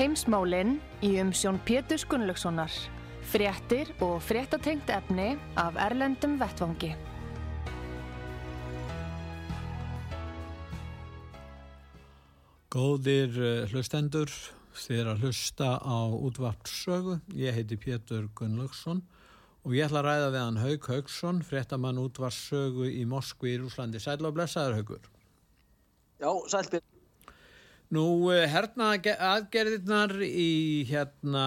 Heimsmálinn í umsjón Pétur Gunnlaugssonar. Fréttir og fréttatengt efni af Erlendum Vettvangi. Góðir eh, hlustendur, er að hlusta á útvarpsögu. Ég heiti Pétur Gunnlaugsson og ég ætla að ræða við hann Haug Haugsson, fréttamann útvarpsögu í Moskvi í Rúslandi. Sæl og blessaður Haugur. Já, sæl Pétur. Nú, eh, herna aðgerðirnar í hérna,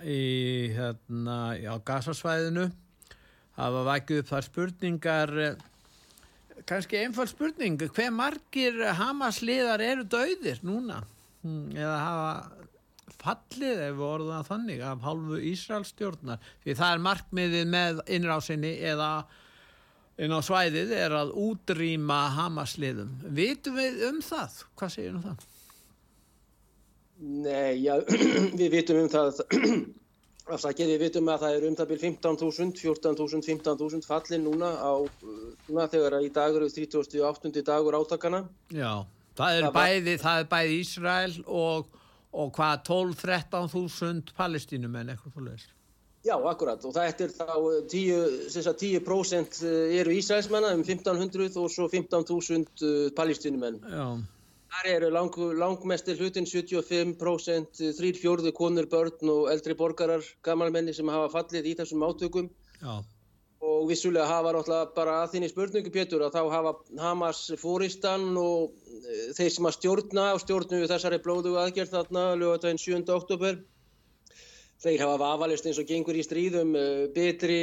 í hérna, á gasasvæðinu hafa vækið upp þar spurningar, eh, kannski einfald spurning, hver margir Hamas-liðar eru döðir núna? Hmm, eða hafa fallið ef það þannig af hálfu Ísraelstjórnar? Því það er markmiðið með innrásinni eða inn á svæðið er að útrýma Hamas-liðum. Vitum við um það? Hvað segir um það? Nei, já, við vitum um það, afsakið, við vitum að það er um það byrjum 15.000, 14.000, 15.000 fallin núna á, núna þegar í dagur, 38. dagur átakana. Já, það er, það bæði, það er bæði Ísrael og, og hvað 12-13.000 palestínumenn, eitthvað þú leist. Já, akkurat, og það er þá 10%, 10 eru Ísraelsmenna um 1500 og svo 15.000 palestínumenn. Já. Þar eru lang, langmestir hlutin 75%, þrýr fjórðu konur, börn og eldri borgarar, gammalmenni sem hafa fallið í þessum átökum. Já. Og vissulega hafa náttúrulega bara að þínni spurningu Pétur að þá hafa Hamas fóristan og þeir sem að stjórna og stjórnu þessari blóðu aðgerð þarna lögatæðin 7. oktober. Þeir hafa vafalist eins og gengur í stríðum betri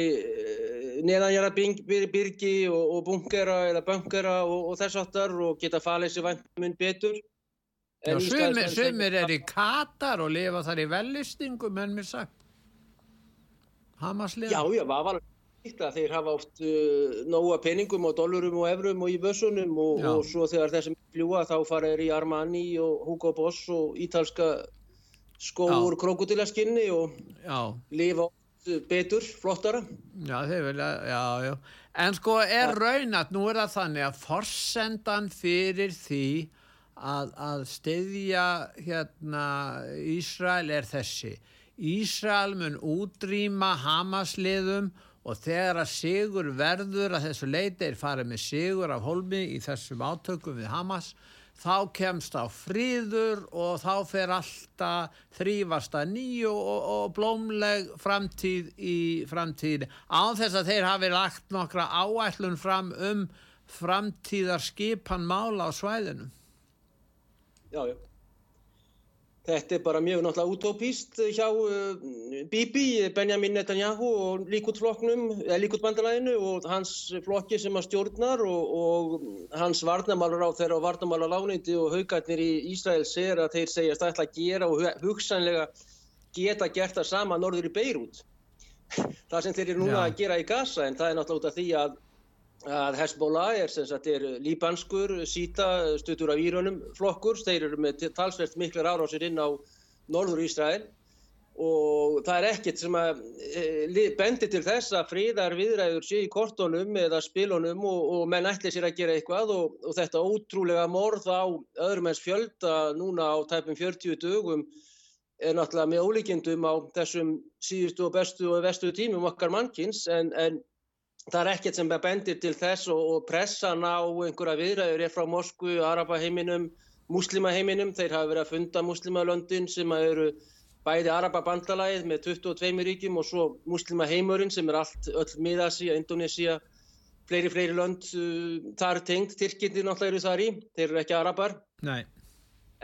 neðanjara byrgi og, og bunkera eða bankera og, og þess aftar og geta falið sér vantmun betur. Já, sumir, sumir er í Katar og lifa þar í vellistingum, en mér sagt. Hamasliða. Já, já, var alveg þeir hafa oft uh, nóga peningum og dollurum og evrum og í vössunum og, og svo þegar þessum fljúa þá fara þeir í Armani og Hugo Boss og ítalska skóur krokodillaskinni og já. lifa betur, flottara. Já, þeir vilja, já, já. En sko er raunat, nú er það þannig að forsendan fyrir því að, að stiðja hérna Ísrael er þessi. Ísrael mun útrýma Hamasliðum og þegar að sigur verður að þessu leiti er farið með sigur af holmi í þessum átökum við Hamas þá kemst á fríður og þá fer alltaf þrývast að nýju og, og blómleg framtíð í framtíðin á þess að þeir hafi lagt nokkra áætlun fram um framtíðar skipan mála á svæðinu. Já, já Þetta er bara mjög náttúrulega utopíst hjá uh, Bibi, Benjamin Netanyahu og líkutbandalæðinu og hans flokki sem að stjórnar og, og hans varnamálur á þeirra og varnamálar lánindi og haugarnir í Ísrael segir að þeir segja að það ætla að gera og hugsanlega geta gert það sama norður í Beirut. Það sem þeir eru núna Já. að gera í Gaza en það er náttúrulega út af því að að Hezbollah er, sagt, er líbanskur, síta, stuttur af írönum flokkur, þeir eru með talsvert miklar árásir inn á norður Ísrael. Og það er ekkert sem að e, bendi til þess að fríðar viðræður sé í kortónum eða spilunum og, og menn ætli sér að gera eitthvað og, og þetta ótrúlega morð á öðrum ens fjölda núna á tæpum 40 dögum er náttúrulega með ólíkjendum á þessum síðustu og bestu og vestu tímum okkar mannkins. En, en það er ekkert sem bendir til þess og, og pressan á einhverja viðræður er frá Moskvu, Arabaheiminum, Muslimaheiminum. Þeir hafa verið að funda Muslimalöndin sem eru bæði Arababandalagið með 22 ríkjum og svo Muslimaheimurinn sem er allt öll Miðasíja, Indonésia, fleiri fleiri lönd uh, þar tengt. Tyrkindi náttúrulega eru þar í, þeir eru ekki Arabar. Nei.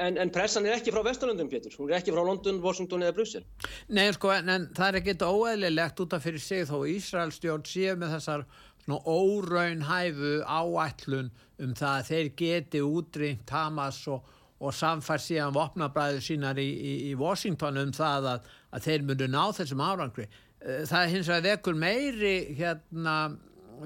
En, en pressan er ekki frá Vesturlundum, Pétur. Hún er ekki frá London, Washington eða Brussel. Nei, sko, en, en það er ekkit óeðlilegt út af fyrir sig þó Ísraelstjórn séu með þessar óraunhæfu áætlun um það að þeir geti útrýmt Hamas og, og samfær síðan vopnabræðu sínar í, í, í Washington um það að, að þeir myndu ná þessum árangri. Eh, það er hins vegar vekur meiri hérna,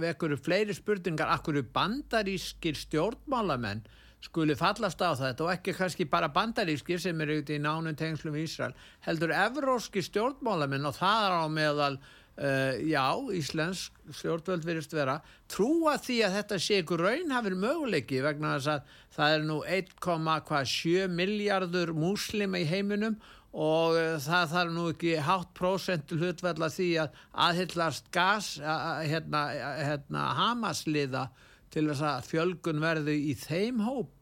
vekur fleiri spurningar, akkur bandarískir stjórnmálamenn skuli fallast á þetta og ekki kannski bara bandarískir sem eru út í nánum tengslum í Ísrael heldur evróski stjórnmálamenn og það er á meðal uh, já, Íslensk stjórnvöld virðist vera trúa því að þetta sé ykkur raunhafur möguleiki vegna þess að það er nú 1,7 miljardur múslima í heiminum og uh, það þarf nú ekki hátt prósentu hlutveld að því að aðhyllast gas að, hérna, hérna Hamasliða til þess að fjölgun verði í þeim hóp?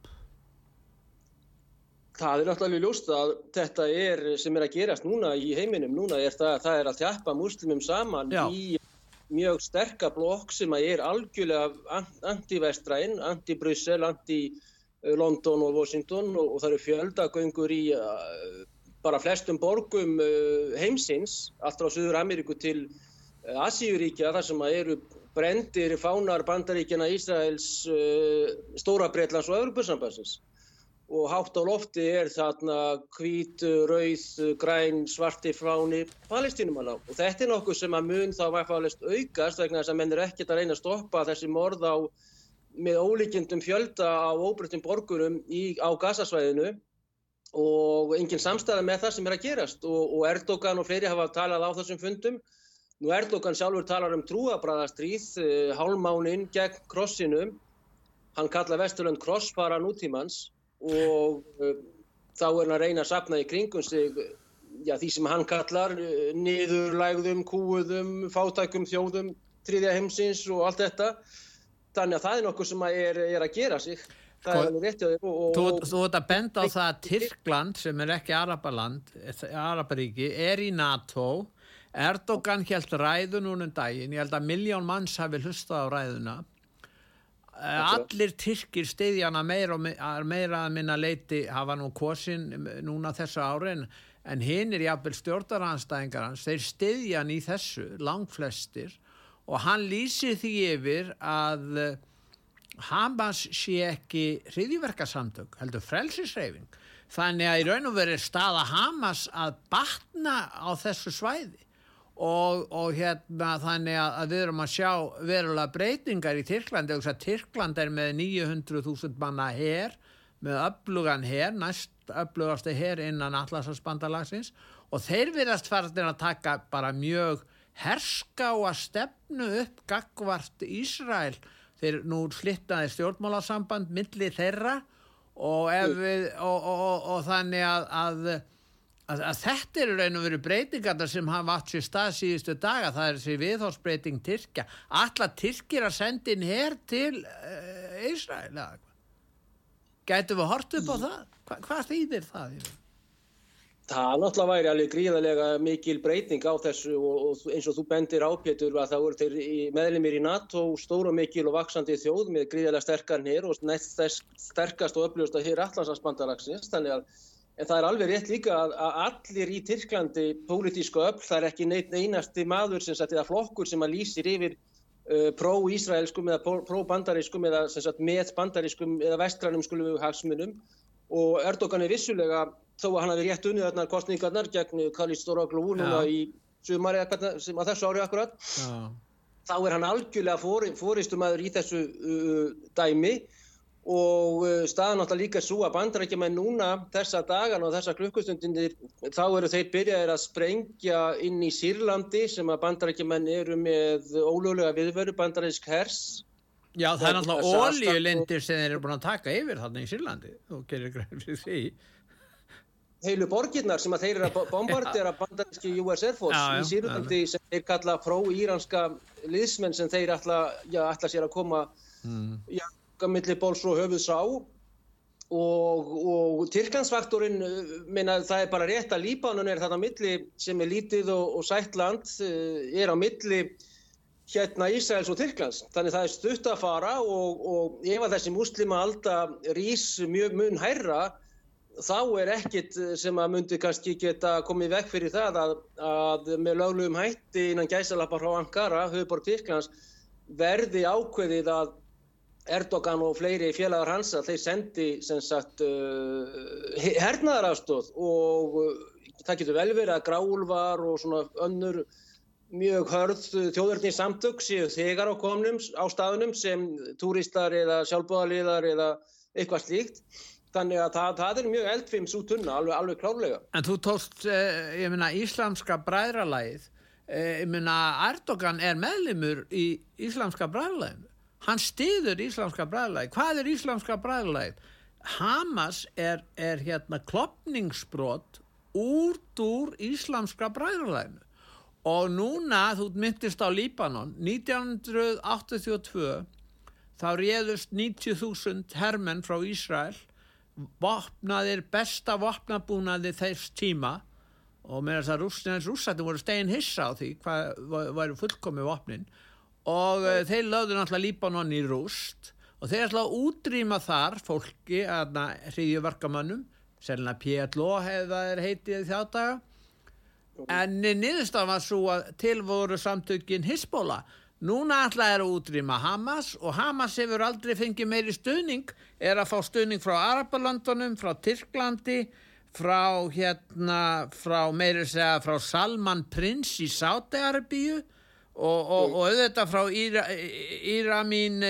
Það er náttúrulega ljóst að þetta er sem er að gerast núna í heiminum, núna er það, það er að þjappa muslimum saman Já. í mjög sterka blokk sem er algjörlega anti-vestræn, anti-Bryssel, anti-London og Washington og, og það eru fjöldagöngur í uh, bara flestum borgum uh, heimsins, allt frá Suður Ameríku til uh, Asíuríkja þar sem eru brendir fánar bandaríkjana Ísraels Stóra Breitlands og Öðrubursambansins og hátt á lofti er þarna hvít, rauð, græn, svarti fáni palestínumanna. Og þetta er nokkuð sem að mun þá væfalist aukast vegna þess að menn er ekkert að reyna að stoppa þessi morð á með ólíkjendum fjölda á óbreyttum borgurum í, á gasasvæðinu og engin samstæða með það sem er að gerast. Og, og Erdogan og fleiri hafa talað á þessum fundum. Nú Erdogan sjálfur talar um trúabræðastríð, uh, hálmáninn gegn krossinum. Hann kalla Vesturlund krossfara nútímans og uh, þá er hann að reyna að sapna í kringum sig já, því sem hann kallar uh, niðurlægðum, kúuðum, fátækum þjóðum, tríðja heimsins og allt þetta. Þannig að það er nokkuð sem er, er að gera sig. Réttið. Þú ert að benda á það að Tyrkland sem er ekki Arabaland, Araparíki, er í NATO og Erdogan held ræðu núnum daginn, ég held að miljón manns hafi hlustað á ræðuna allir tyrkir stiðjana meira, meira að minna leiti hafa nú kosin núna þessu árin en hinn er jáfnvel stjórnaranstæðingar hans, þeir stiðjan í þessu langflestir og hann lýsir því yfir að Hamas sé ekki hriðiverkasamtök, heldur frelsisreifing þannig að í raun og veri staða Hamas að batna á þessu svæði og, og hérna þannig að við erum að sjá verulega breytingar í Tyrklandi. Og þess að Tyrkland er með 900.000 manna hér með öflugan hér, næst öflugasti hér innan allarsvarsbandalagsins og þeir verðast færðin að taka bara mjög herska og að stefnu upp gagvart Ísræl þeir nú flyttaði stjórnmálasamband millir þeirra og, við, og, og, og þannig að, að að, að þetta eru raun og veru breytingarna sem hafa átt sér stað síðustu daga. Það er þessi viðhórsbreyting Tyrkja. Alla Tyrkir að senda inn hér til uh, Ísrael gætu við hort upp á það? Hva, hvað þýðir það? Það náttúrulega væri alveg gríðarlega mikil breyting á þessu og, og eins og þú bendir ápétur að það voru þeir meðlumir í NATO stóru mikil og vaksandi þjóð með gríðarlega sterkar hér og næst þess sterkast og uppljóðast að hér allansvarsbandalagsins þannig að En það er alveg rétt líka að, að allir í Tyrklandi pólitísku öll, það er ekki neitt einasti maður sem sagt eða flokkur sem að lýsir yfir uh, pró-ísraelskum eða pró-bandarískum eða sagt, með bandarískum eða vestrænum skulum hagsmunum og Erdogan er vissulega þó að hann hafi rétt unnið þarna kostningarnar gegn Khalid Storoglu núna ja. í sumari sem að þessu ári akkurat ja. þá er hann algjörlega fóristumæður í þessu uh, dæmi og uh, staðan náttúrulega líka svo að bandarækjumenn núna þessa dagan og þessa klukkustundinir þá eru þeir byrjaðir að sprengja inn í Sýrlandi sem að bandarækjumenn eru með ólögulega viðveru bandaræksk hers. Já það er náttúrulega ólíulindir sem þeir eru búin að taka yfir þarna í Sýrlandi. Og gerir greið fyrir því. Heilu borgirnar sem að þeir eru að bombardera bandarækski US Air Force já, já, í Sýrlandi já, sem þeir kalla pró-íranska liðsmenn sem þeir ætla, ætla sér að koma mm. já millir bóls og höfuð sá og, og Tyrklandsfaktorinn, minna það er bara rétt að Líbanun er þarna milli sem er lítið og, og sætland eh, er á milli hérna Ísraels og Tyrklands. Þannig það er stutt að fara og, og ef að þessi muslima alltaf rýs mjög mun hærra þá er ekkit sem að myndi kannski geta komið vekk fyrir það að, að með löglegum hætti innan gæsalappa frá Ankara, höfuborg Tyrklands, verði ákveðið að Erdogan og fleiri félagar hans að þeir sendi sagt uh, hernaðarafstóð og uh, það getur vel verið að gráulvar og svona önnur mjög hörð þjóðverðni samtök séu þegar á komnum á staðunum sem túristar eða sjálfbóðaliðar eða eitthvað slíkt Þannig að það, það er mjög eldfims út tunna, alveg, alveg klálega. En þú tóst, eh, ég minna, Íslamska bræðralægið, eh, ég minna, Erdogan er meðlimur í Íslamska bræðralæginu. Hann stiður Íslamska bræðralægið. Hvað er Íslamska bræðralægið? Hamas er, er hérna klopningsbrott út úr Íslamska bræðralæginu. Og núna, þú myndist á Líbanon, 1982, þá réðust 90.000 hermenn frá Ísrael vopnaðir besta vopnabúnaði þess tíma og með þess að rússins rússættum voru stegin hissa á því hvað væri fullkomi vopnin og uh, þeir lögðu náttúrulega Líbanon í rúst. Og þeir ætla að útrýma þar fólki að hriðjuverkamannum selina PLO hefðaðir heitið þjáttaga en niðurstaf var svo að til voru samtökin Hisbóla Núna ætla er að útrýma Hamas og Hamas hefur aldrei fengið meiri stuðning, er að fá stuðning frá Arabalöndunum, frá Tyrklandi, frá hérna, frá meiri segja frá Salman Prins í Sáti-Arabíu og, og, og auðvitað frá Íra, Íramin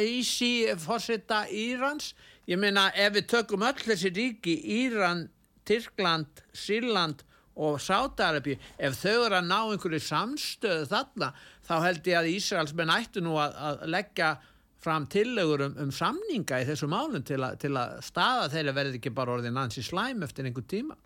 Ísi fórsetta Írans. Ég meina ef við tökum öll þessi ríki, Íran, Tyrkland, Sýrland og Sáti-Arabíu, ef þau eru að ná einhverju samstöðu þarna, þá held ég að Ísraelsmenn ættu nú að, að leggja fram tillegur um, um samninga í þessu málun til, til að staða þeirra verði ekki bara orðin ansi slæm eftir einhver tíma.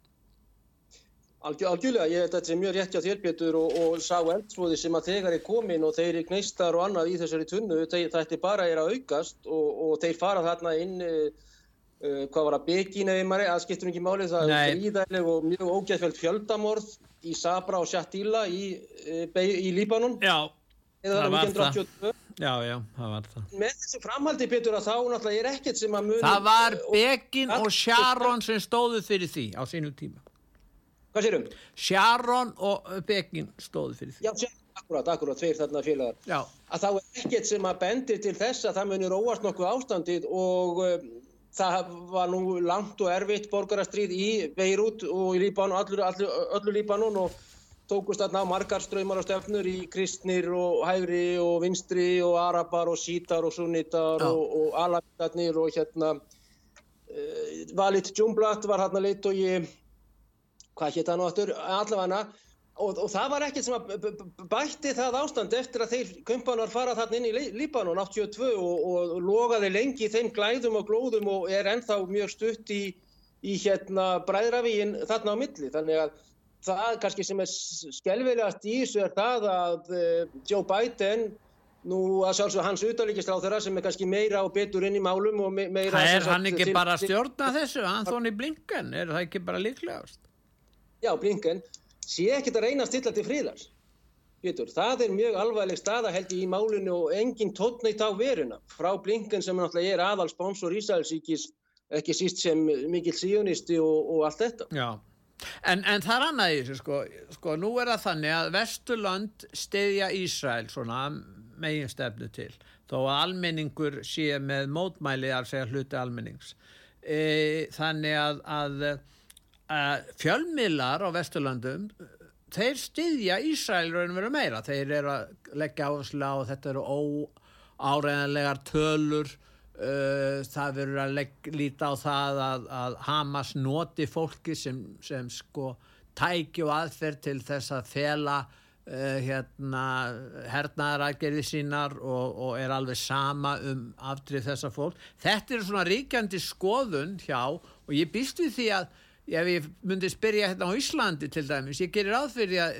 Algjör, algjörlega, ég að þetta er mjög rétt á þérbjötur og, og sá eldsfóði sem að þegar er komin og þeir er kneistar og annað í þessari tunnu, þetta bara er að aukast og, og þeir fara þarna inn, uh, hvað var að byggina við maður, aðskiptur ekki málið, það Nei. er fríðæleg og mjög ógæðfjöld fjöldamorð í Sabra og Shatila í, eh, í Líbanon. Já, það var það. Já, já, það var það. Með þessu framhaldi, Petur, að þá náttúrulega er ekkert sem að muni Það var Begin og, og Sharon sem stóðu fyrir því á sínum tíma Hvað sérum? Sharon og Begin stóðu fyrir því Já, akkurat, akkurat, tveir þarna félagar já. að þá er ekkert sem að bendir til þess að það muni róast nokkuð ástandið og um, það var nú langt og erfitt borgarastríð í Beirut og í Líbanon, allur, allur, öllu Líbanon og tókust þarna margar ströymar og stefnur í kristnir og hægri og vinstri og arabar og sítar og sunnitar oh. og, og alabitarnir og hérna uh, Valit Djumblat var hérna leitt og ég hvað hétt það nú aftur, allavega Og, og það var ekkert sem að bætti það ástand eftir að þeir kumpanar fara þarna inn í Líbanon 82 og, og logaði lengi í þeim glæðum og glóðum og er ennþá mjög stutt í, í hérna bræðravíin þarna á milli. Þannig að það kannski sem er skelvilegast í þessu er það að uh, Joe Biden, nú að sjálfsög hans utalíkistráð þeirra sem er kannski meira og betur inn í málum og meira... Það er hann ekki til, bara að stjórna þessu, Anthony Blinken, er það ekki bara líklegast? Já, Blinken sé ekkert að reyna að stilla til fríðars. Pétur, það er mjög alvarleg staða held ég í málinu og engin tótneitt á veruna frá Blinken sem náttúrulega er aðal sponsor Ísælsíkis, ekki síst sem mikill síunisti og, og allt þetta. Já, en, en það er annað í þessu sko, sko, nú er það þannig að Vesturland stiðja Ísæl svona megin stefnu til, þó að almenningur sé með mótmæli að segja hluti almennings. E, þannig að, að uh, fjölmiðlar á Vesturlandum þeir styðja Ísrael raun og veru meira. Þeir eru að leggja áherslu á þetta eru óáreðanlegar tölur uh, það verður að legg, líta á það að, að Hamas noti fólki sem, sem sko tæki og aðferð til þess að fela uh, hérna hernaðaragerði sínar og, og er alveg sama um aftrið þessa fólk þetta er svona ríkjandi skoðun hjá og ég býst við því að ef ég myndi spyrja hérna á Íslandi til dæmis, ég gerir aðfyrir að,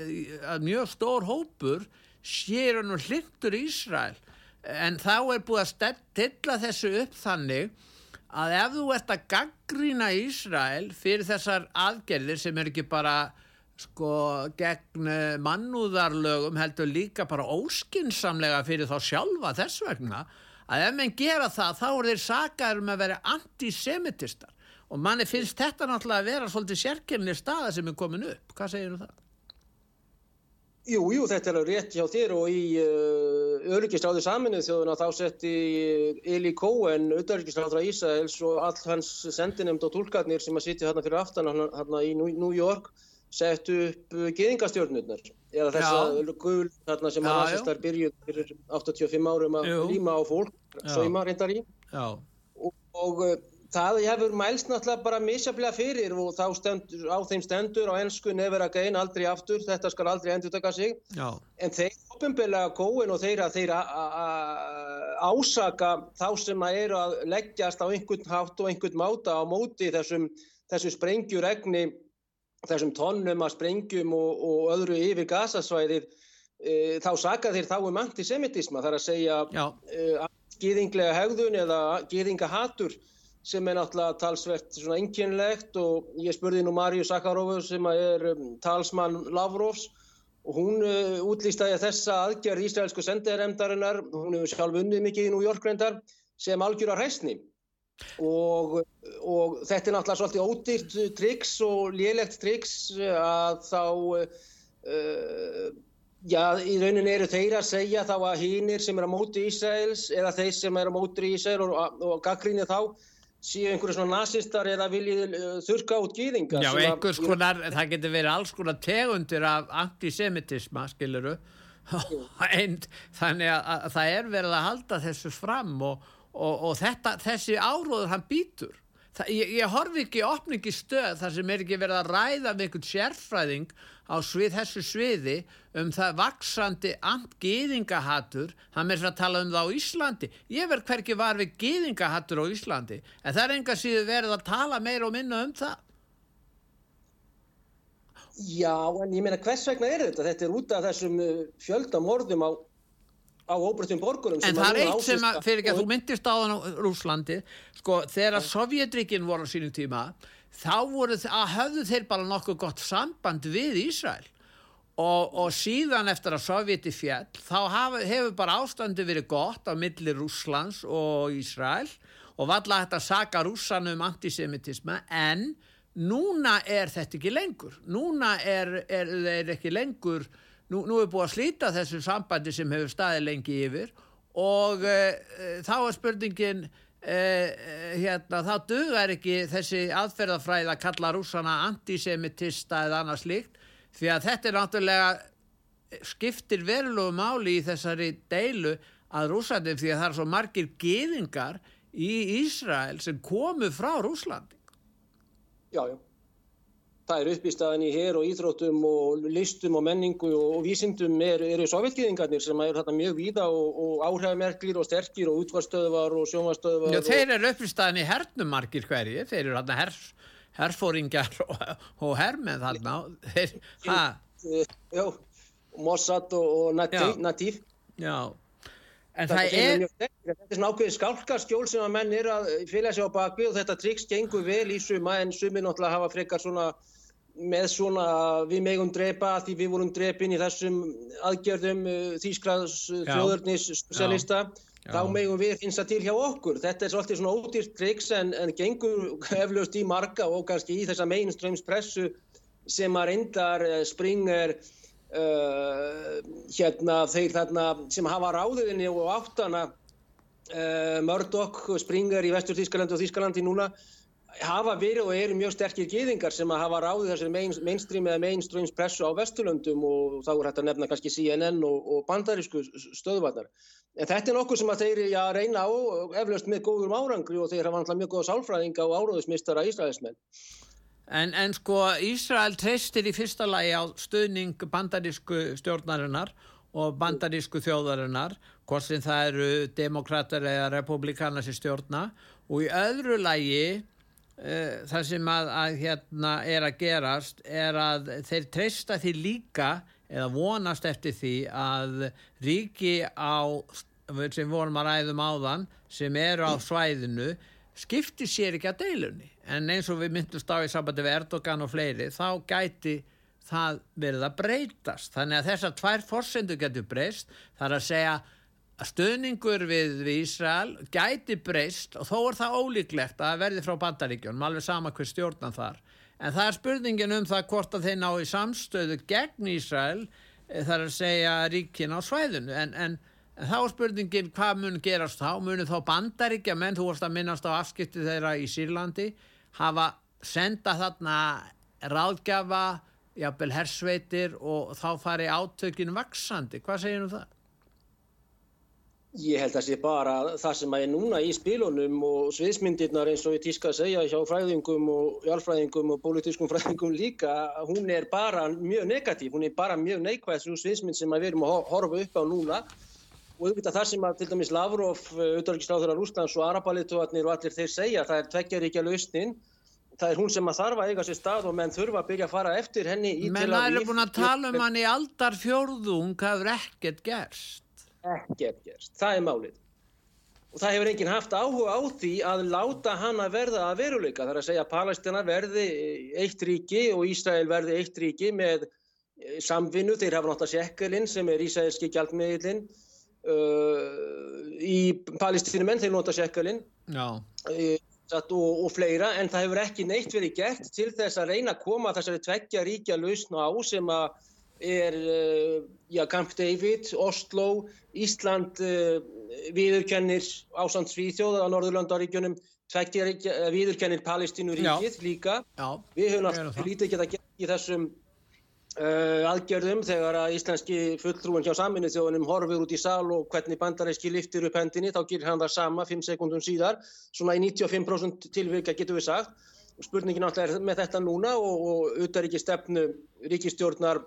að mjög stór hópur sér hann og hlindur Ísrael. En þá er búið að stilla þessu upp þannig að ef þú ert að gaggrýna Ísrael fyrir þessar aðgerðir sem er ekki bara sko gegn mannúðarlögum heldur líka bara óskinsamlega fyrir þá sjálfa þess vegna að ef menn gera það þá er þeir sakaður með um að vera antisemitistar og manni finnst þetta náttúrulega að vera svolítið sérkynni staða sem er komin upp. Hvað segir þú það? Jú, jú, þetta er alveg rétt hjá þér og í uh, öryggisráðu saminuð þjóðuna þá setti Eli Cohen, auðvöryggisráðra Ísæls og all hans sendinemnd og tólkarnir sem að sitja hérna fyrir aftan hérna í New York sett upp geðingastjórnurnar eða þessa gul þarna sem að rasistar byrjuð fyrir 85 árum að líma á fólk, sauma reyndar í. Og, og Það hefur mælst náttúrulega bara misjaflega fyrir og þá stendur, á þeim stendur á ennsku nefnir að geina aldrei aftur, þetta skal aldrei endur taka sig. Já. En þeir ofinbeglega góin og þeir að þeir ásaka þá sem að eru að leggjast á einhvern hátt og einhvern máta á móti þessum, þessum sprengjuregni, þessum tónnum að sprengjum og, og öðru yfir gasasvæðið, e, þá saka þeir þá um antisemitisma, þar að segja e, gýðinglega hegðun eða gýðinga hatur sem er náttúrulega talsvert svona einkynlegt og ég spurði nú Marju Sakarovu sem er um, talsmann Lavrovs og hún uh, útlýstaði þessa aðgerð Ísraelsku sendiðaremdarinnar, hún hefur sjálf unnið mikið í New York reyndar, sem algjör að hræstni og, og þetta er náttúrulega svolítið ódýrt triks og lélegt triks að þá uh, já, í rauninni eru þeir að segja þá að hínir sem er á móti Ísraels eða þeir sem er á móti Ísrael og, og, og gaggrínir þá séu einhverju svona nazistar eða viljið uh, þurka út gýðingar. Já, einhvers konar, það getur verið alls konar tegundir af antisemitisma, skiluru, þannig að, að það er verið að halda þessu fram og, og, og þetta, þessi áróður hann býtur. Það, ég, ég horfi ekki opningi stöð þar sem er ekki verið að ræða með einhvern sérfræðing á svið, þessu sviði um það vaksandi gýðingahattur, hann er að tala um það á Íslandi. Ég verð hverki var við gýðingahattur á Íslandi, en það er enga síðu verið að tala meira og minna um það. Já, en ég meina hvers vegna er þetta? Þetta er út af þessum uh, fjöldamorðum á, á óbreytum borgurum. En það er eitt sem að, fyrir ekki að þú myndist á á Rúslandi, sko, þegar Sovjetrikin voru á sínum tíma, þá voru, hafðu þeir bara nokkuð gott samband við Ísrael. Og, og síðan eftir að Sovjeti fjall þá hafa, hefur bara ástandi verið gott á milli Rúslands og Ísrael og valla þetta saka rússan um antisemitisma en núna er þetta ekki lengur. Núna er, er, er ekki lengur nú, nú er búið að slíta þessu sambandi sem hefur staðið lengi yfir og e, þá er spurningin eh, hérna, þá dugar ekki þessi aðferðafræð að kalla rúsana antisemitista eða annars líkt því að þetta er náttúrulega skiptir verulegu máli í þessari deilu að rúsandum því að það er svo margir geðingar í Ísrael sem komu frá Rúslandi Já, já það er uppbýstaðan í hér og íþróttum og listum og menningu og vísindum eru er sovjetgiðingarnir sem eru þarna mjög víða og, og áhrifamerklir og sterkir og útvarstöðvar og sjónvarstöðvar. Já, þeir eru uppbýstaðan í hernumarkir hverju, þeir eru þarna her, herfóringar og, og hermið þarna. Þeir, já, Mossad og, og Natív. Já, En það er... Þetta er svona ákveðið skálkarskjól sem að menn er að fylgja sig á bakvið og þetta triks gengur vel í suma en sumi náttúrulega hafa frekar svona með svona við megum drepa því við vorum drepin í þessum aðgjörðum uh, Þýskraðs uh, þjóðurnis specialista þá megum við finna til hjá okkur. Þetta er svolítið svona ódýrt triks en, en gengur eflaust í marga og kannski í þessa mainstreamspressu sem að reyndar uh, Springer uh, hérna þeir þarna sem hafa ráðiðinni og áttana uh, Murdoch, Springer í Vestur Þýskaland og Þýskalandi núna hafa verið og eru mjög sterkir gýðingar sem að hafa ráðið þessari main, mainstream eða mainstreams pressu á Vesturlöndum og þá er hægt að nefna kannski CNN og, og bandarísku stöðvarnar. En þetta er nokkuð sem að þeir já, reyna á, eflaust með góður árangri og þeir hafa alltaf mjög góða sálfræðinga og áróðismistara Ísraelsmenn. En, en sko Ísrael treystir í fyrsta lagi á stöðning bandarísku stjórnarinnar og bandarísku þjóðarinnar, hvort sem það eru demokrater eða republikanar sem stjórna og í öðru lagi það sem að, að hérna er að gerast er að þeir treysta því líka eða vonast eftir því að ríki á sem vorum að ræðum áðan sem eru á svæðinu skiptir sér ekki að deilunni. En eins og við myndumst á í sambandi við Erdogan og fleiri þá gæti það verið að breytast. Þannig að þessar tvær fórsendu getur breyst. Þar að segja stöðningur við, við Ísrael gæti breyst og þó er það ólíklegt að verði frá bandaríkjunum, alveg sama hver stjórnan þar. En það er spurningin um það hvort að þeir ná í samstöðu gegn Ísrael eh, þar að segja ríkin á svæðinu. En, en, en þá er spurningin hvað mun gerast þá? Munu þá bandaríkja menn, þú vorst að minnast á afskipti þeirra í Sýrlandi, hafa senda þarna ráðgjafa, jafnvel hersveitir og þá fari átökin vaksandi. Hvað segir um það? Ég held að það sé bara það sem er núna í spilunum og sviðsmyndirnar eins og ég tíska að segja hjá fræðingum og jálfræðingum og politískum fræðingum líka, hún er bara mjög negatív, hún er bara mjög neikvæð svo sviðsmynd sem við erum að horfa upp á núna. Og auðvitað það sem að til dæmis Lavrov, auðvitaðriksláður af Rúslands og Arabalituatnir og allir þeir segja, það er tveggjaríkja lausnin. Það er hún sem að þarf að eiga sér stað og menn þurfa að byrja að fara eftir henni í menn til að það er búin að tala um hann í aldar fjörðung hafur ekkert gerst ekkert gerst, það er málið. Og það hefur enginn haft áhuga á því að láta hana verða að veruleika. Þar að segja að Palestina verði eitt ríki og Ísrael verði eitt ríki með eh, samvinnu, þeir hafa náttúrulega sekkelinn sem er Ísraelski gjaldmiðlinn uh, í Palestinumenn, þeir nota sekkelinn Já, og, og fleira en það hefur ekki neitt verið gert til þess að reyna að koma þessari tveggja ríkja lausn á sem að er uh, já, Camp David, Oslo, Ísland uh, viðurkennir ásand Svíþjóða á Norðurlandaríkjunum uh, viðurkennir Palestínuríkið líka. já, Við höfum það. lítið geta gert í þessum uh, aðgerðum þegar að íslenski fulltrúin hjá saminu þjóðunum horfur út í sal og hvernig bandaræski liftir upp hendinni þá gerir hann það sama 5 sekundum síðar svona í 95% tilvika getur við sagt spurningin alltaf er með þetta núna og, og utaríki stefnu ríkistjórnar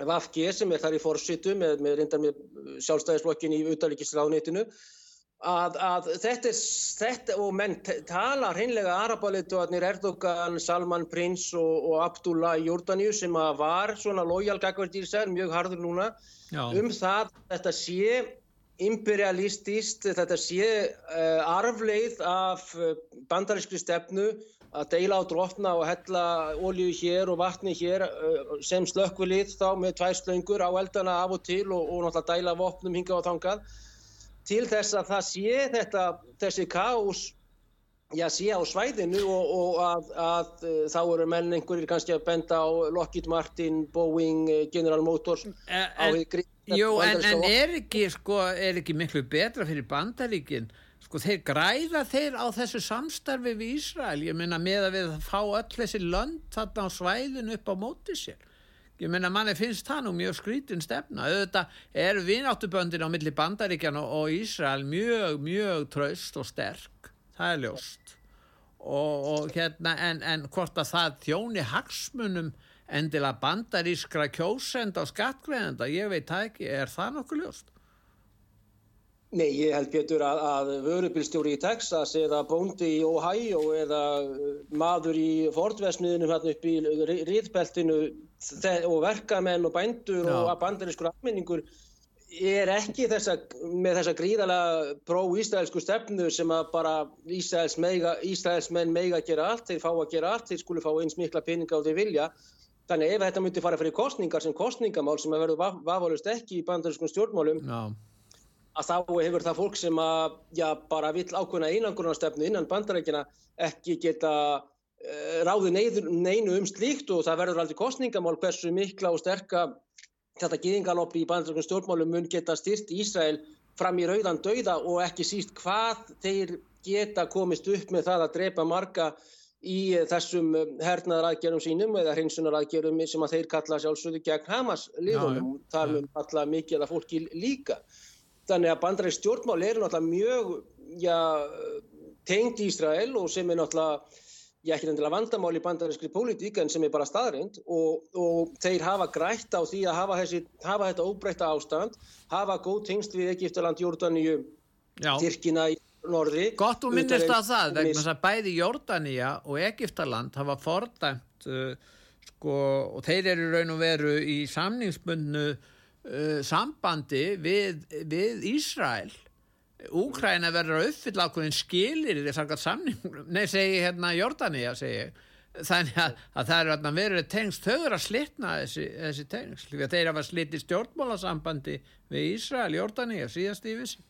VFG sem er þar í forsitu með, með reyndar með sjálfstæðisblokkin í utaríkisráðnitinu að, að þetta, er, þetta og menn tala hreinlega arabalituarnir Erdogan, Salman Prins og, og Abdullah í Jórdaníu sem að var svona lojal sér, mjög harður núna já, um það að þetta sé imperialistist, þetta sé uh, arfleið af uh, bandarískri stefnu að deila á drotna og hella olíu hér og vatni hér uh, sem slökkvilið þá með tvær slöngur á eldana af og til og, og náttúrulega dæla vopnum hingað og þangað til þess að það sé þetta, þessi kaos já, sé á svæðinu og, og að, að uh, þá eru menn einhverjir kannski að benda á Lockheed Martin, Boeing, uh, General Motors En- á hið gríska Jú, en, en er ekki, sko, er ekki miklu betra fyrir bandaríkin? Sko, þeir græða þeir á þessu samstarfi við Ísrael. Ég meina með að við fá öll þessi lönd þarna á svæðinu upp á móti sér. Ég meina manni finnst það nú mjög skrítin stefna. Auðvitað eru vináttuböndin á milli bandaríkjan og Ísrael mjög, mjög traust og sterk. Það er ljóst. Og, og hérna, en, en hvort að það þjóni hagsmunum endilega bandarískra kjósenda og skattgreðenda, ég veit það ekki, er það nokkuð ljóst? Nei, ég held betur að, að vörubilstjóri í Texas eða bóndi í Ohio eða uh, maður í Fordvesmiðunum hérna upp í riðbeltinu og verkamenn og bændur Já. og bandarískur almenningur er ekki þessa, með þessa gríðalega pró-ísraelsku stefnu sem að bara Ísraels meiga, Ísraelsmenn meiga að gera allt, þeir fá að gera allt, þeir skulu fá eins mikla peninga og þeir vilja. Þannig ef þetta myndi fara fyrir kostningar sem kostningamál sem að verður vafalust ekki í bandarískum stjórnmálum Já, að þá hefur það fólk sem að já, bara vill ákveðna einangrunarstefnu innan bandarækina ekki geta uh, ráði neyður, neinu um slíkt og það verður aldrei kostningamál hversu mikla og sterka þetta gyðingaloppi í bandarækjum stjórnmálum mun geta styrt Ísrael fram í rauðan dauða og ekki síst hvað þeir geta komist upp með það að drepa marga í þessum hernaðaraðgerðum sínum eða hreinsunaraðgerðum sem að þeir kalla sjálfsögðu gegn Hamas liðunum. Þar mun kalla mikið af fólki líka. Þannig að bandaræk stjórnmál eru náttúrulega mjög já, tengd Ísrael og sem er náttúrulega já, ekki endilega vandamál í bandaræskri pólitík en sem er bara staðrind og, og þeir hafa grætt á því að hafa, þessi, hafa þetta óbreytta ástand, hafa góð tengst við Egiptaland, Jórdaníu. Tyrkina í norðri. Gott þú minnist á það, vegna þess að bæði Jordania og Egiptaland hafa fordæmt uh, sko, og þeir eru í raun og veru í samningsbundnu uh, sambandi við, við Ísrael. Úkræna verður að uppfylla ákveðin skilir í þess að samning nei, segi hérna Jordania segi þannig að, að það eru að verið tengst, þau eru að slitna þessi, þessi tengst, þeir hafa slitið stjórnmálasambandi við Ísrael, Jordani og síðast í vissi.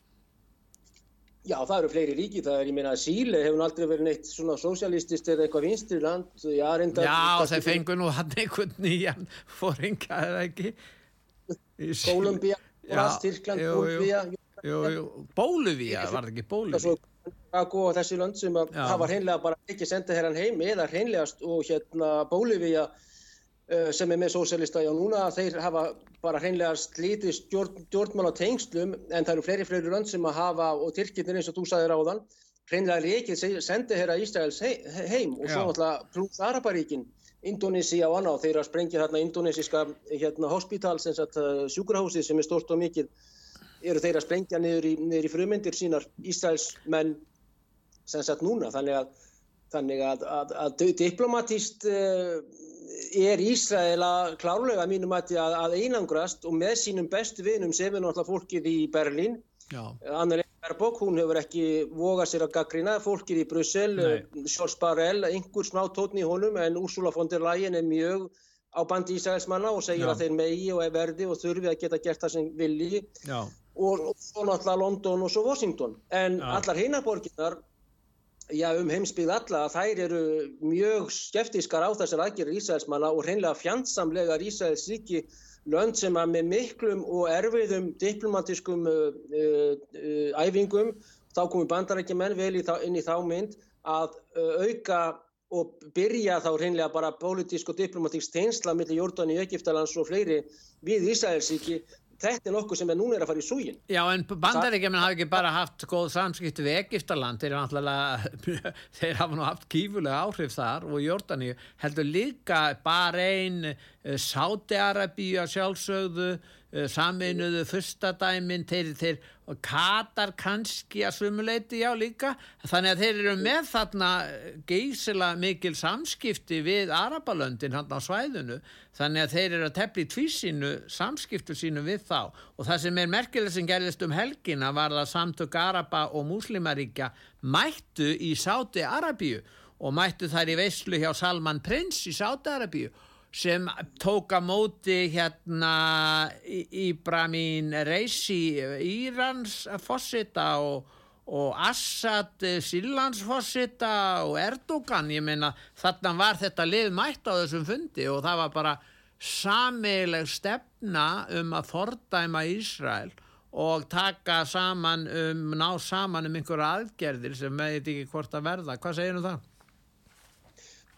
Já, það eru fleiri ríki, það er, ég meina, Síle hefur aldrei verið neitt svona sosialistist eða eitthvað vinstri land, já, þeir fengur nú hann einhvern nýjan fóringa, eða ekki? Kolumbia, Tyrkland, Bólvía... Jú, jú, Bólvía, var það ekki Bólvía? og þessi lönd sem að hafa hreinlega bara ekki senda herran heim eða hreinlegast og hérna Bólivía uh, sem er með sósélista já núna þeir hafa bara hreinlega slítið stjórn, stjórnmála tengslum en það eru fleiri fleiri lönd sem að hafa og Tyrkirnir eins og þú sagðir á þann hreinlega ekki sendi herra Ísraels heim og svo náttúrulega pluss Araparíkin Indonési á anná þeir að sprengja þarna indonesiska hérna, hospital sem sagt uh, sjúkrahúsið sem er stort og mikið eru þeir að sprengja niður í, niður í frumindir sínar Ísraels menn sem sagt núna. Þannig að, þannig að, að, að diplomatíst uh, er Ísrael að klárlega mínum að einangrast og með sínum bestu vinum sem er náttúrulega fólkið í Berlín Annarlega Berbok, hún hefur ekki vogað sér að gaggrina, fólkið í Brussel Sjórns Barell, einhver smá tótni í honum en Úrsula von der Leyen er mjög á bandi Ísraelsmanna og segir Já. að þeir megi og er verði og þurfi að geta gert það sem vilji Já. og, svo náttúrulega London og svo Washington en Já. allar hinnaborginnar já, um heimsbyggð alla að þær eru mjög skeftískar á þessar aðgerri Ísraelsmanna og hreinlega fjandsamlegar Ísraels ríki lönd sem að með miklum og erfiðum diplomatískum uh, uh, æfingum, þá komi bandarækjumenn vel í þá, inn í þá mynd að uh, auka og byrja þá hreinlega bara pólitísk og diplomatísk teinsla millir Jórdan í Ögiftalands og fleiri við Ísraelsíki þetta er nokkuð sem er núna er að fara í súgin Já en bandaríkjaman hafi ekki bara haft góð samskipti við Egiptaland þeir, þeir hafa nú haft kífulega áhrif þar og Jordani heldur líka bara einn eh, Sáti-Arabíu að sjálfsögðu saminuðu fyrstadæmin þeir, þeir Katar kannski að svumuleiti já líka. Þannig að þeir eru með þarna geysila mikil samskipti við Arabalöndin hann á svæðinu. Þannig að þeir eru að tefla í tvísinu samskiptu sínu við þá. Og það sem er merkileg sem gerðist um helgina var það samtök Araba og Múslimaríkja mættu í Sáti Arabíu og mættu þær í veislu hjá Salman Prins í Sáti Arabíu sem tóka móti hérna Íbramin Reisi Írans fósita og, og Assad Sílandsfósita og Erdogan ég meina þarna var þetta lið mætt á þessum fundi og það var bara samileg stefna um að fordæma Ísrael og taka saman um, ná saman um einhverja aðgerðir sem veit ekki hvort að verða. Hvað segir þú það?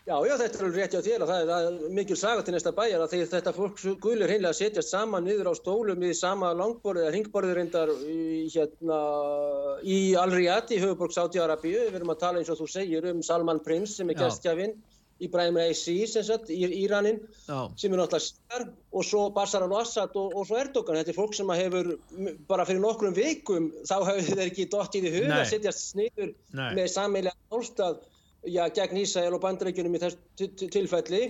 Já, já, þetta er alveg rétti á þér og það er mikil saga til næsta bæjar að þetta fólk gulir hreinlega að setjast saman niður á stólum í sama langborðið eða ringborðið reyndar í, hérna, í Al-Riyadh í höfuborg Sáti-Arabíu. Við erum að tala eins og þú segir um Salman Prins sem er gæstjafinn, Ibrahim Raisi sem sagt, í Íranin já. sem er náttúrulega sér og svo Bashar al-Assad og, og svo Erdogan. Þetta er fólk sem hefur bara fyrir nokkrum vikum þá hefur þeir ekki dottið í huga að setjast niður Nei. með sammeilja álstað já, gegn Ísæl og bandreikunum í þessu tilfelli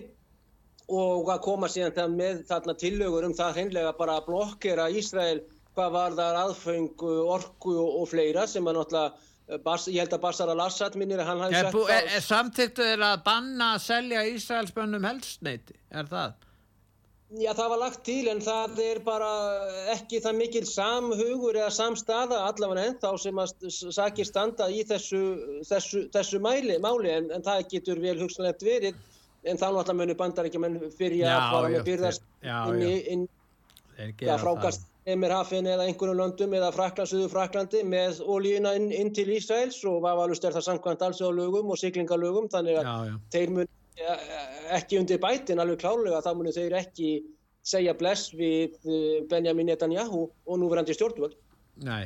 og að koma síðan með þarna tillögur um það hreinlega bara að blokkera Ísrael hvað var þar aðfeng, orku og, og fleira sem er náttúrulega Bas, ég held að Bashar al-Assad minnir að hann hafi sagt það. Samtíktu er að banna að selja Ísraelsbönnum helstneiti, er það? Já, það var lagt til en það er bara ekki það mikil samhugur eða samstaða allavega ennþá sem að sakir standa í þessu, þessu, þessu mæli, máli en, en það getur vel hugsanlegt verið en þá náttúrulega munir bandar ekki menn fyrir að fara með byrðast inn í inn, ja, frákast Emirhafin eða einhvern löndum eða Fraklandsöðu Fraklandi með ólíuna inn, inn til Ísraels og vafalust er það samkvæmt allsjóðalögum og siglingalögum þannig að já, já. þeir mun ekki undir bætin alveg klálega þá munir þeir ekki segja bless við eh, Benjamin Netanyahu og núverandi stjórnvöld. Nei,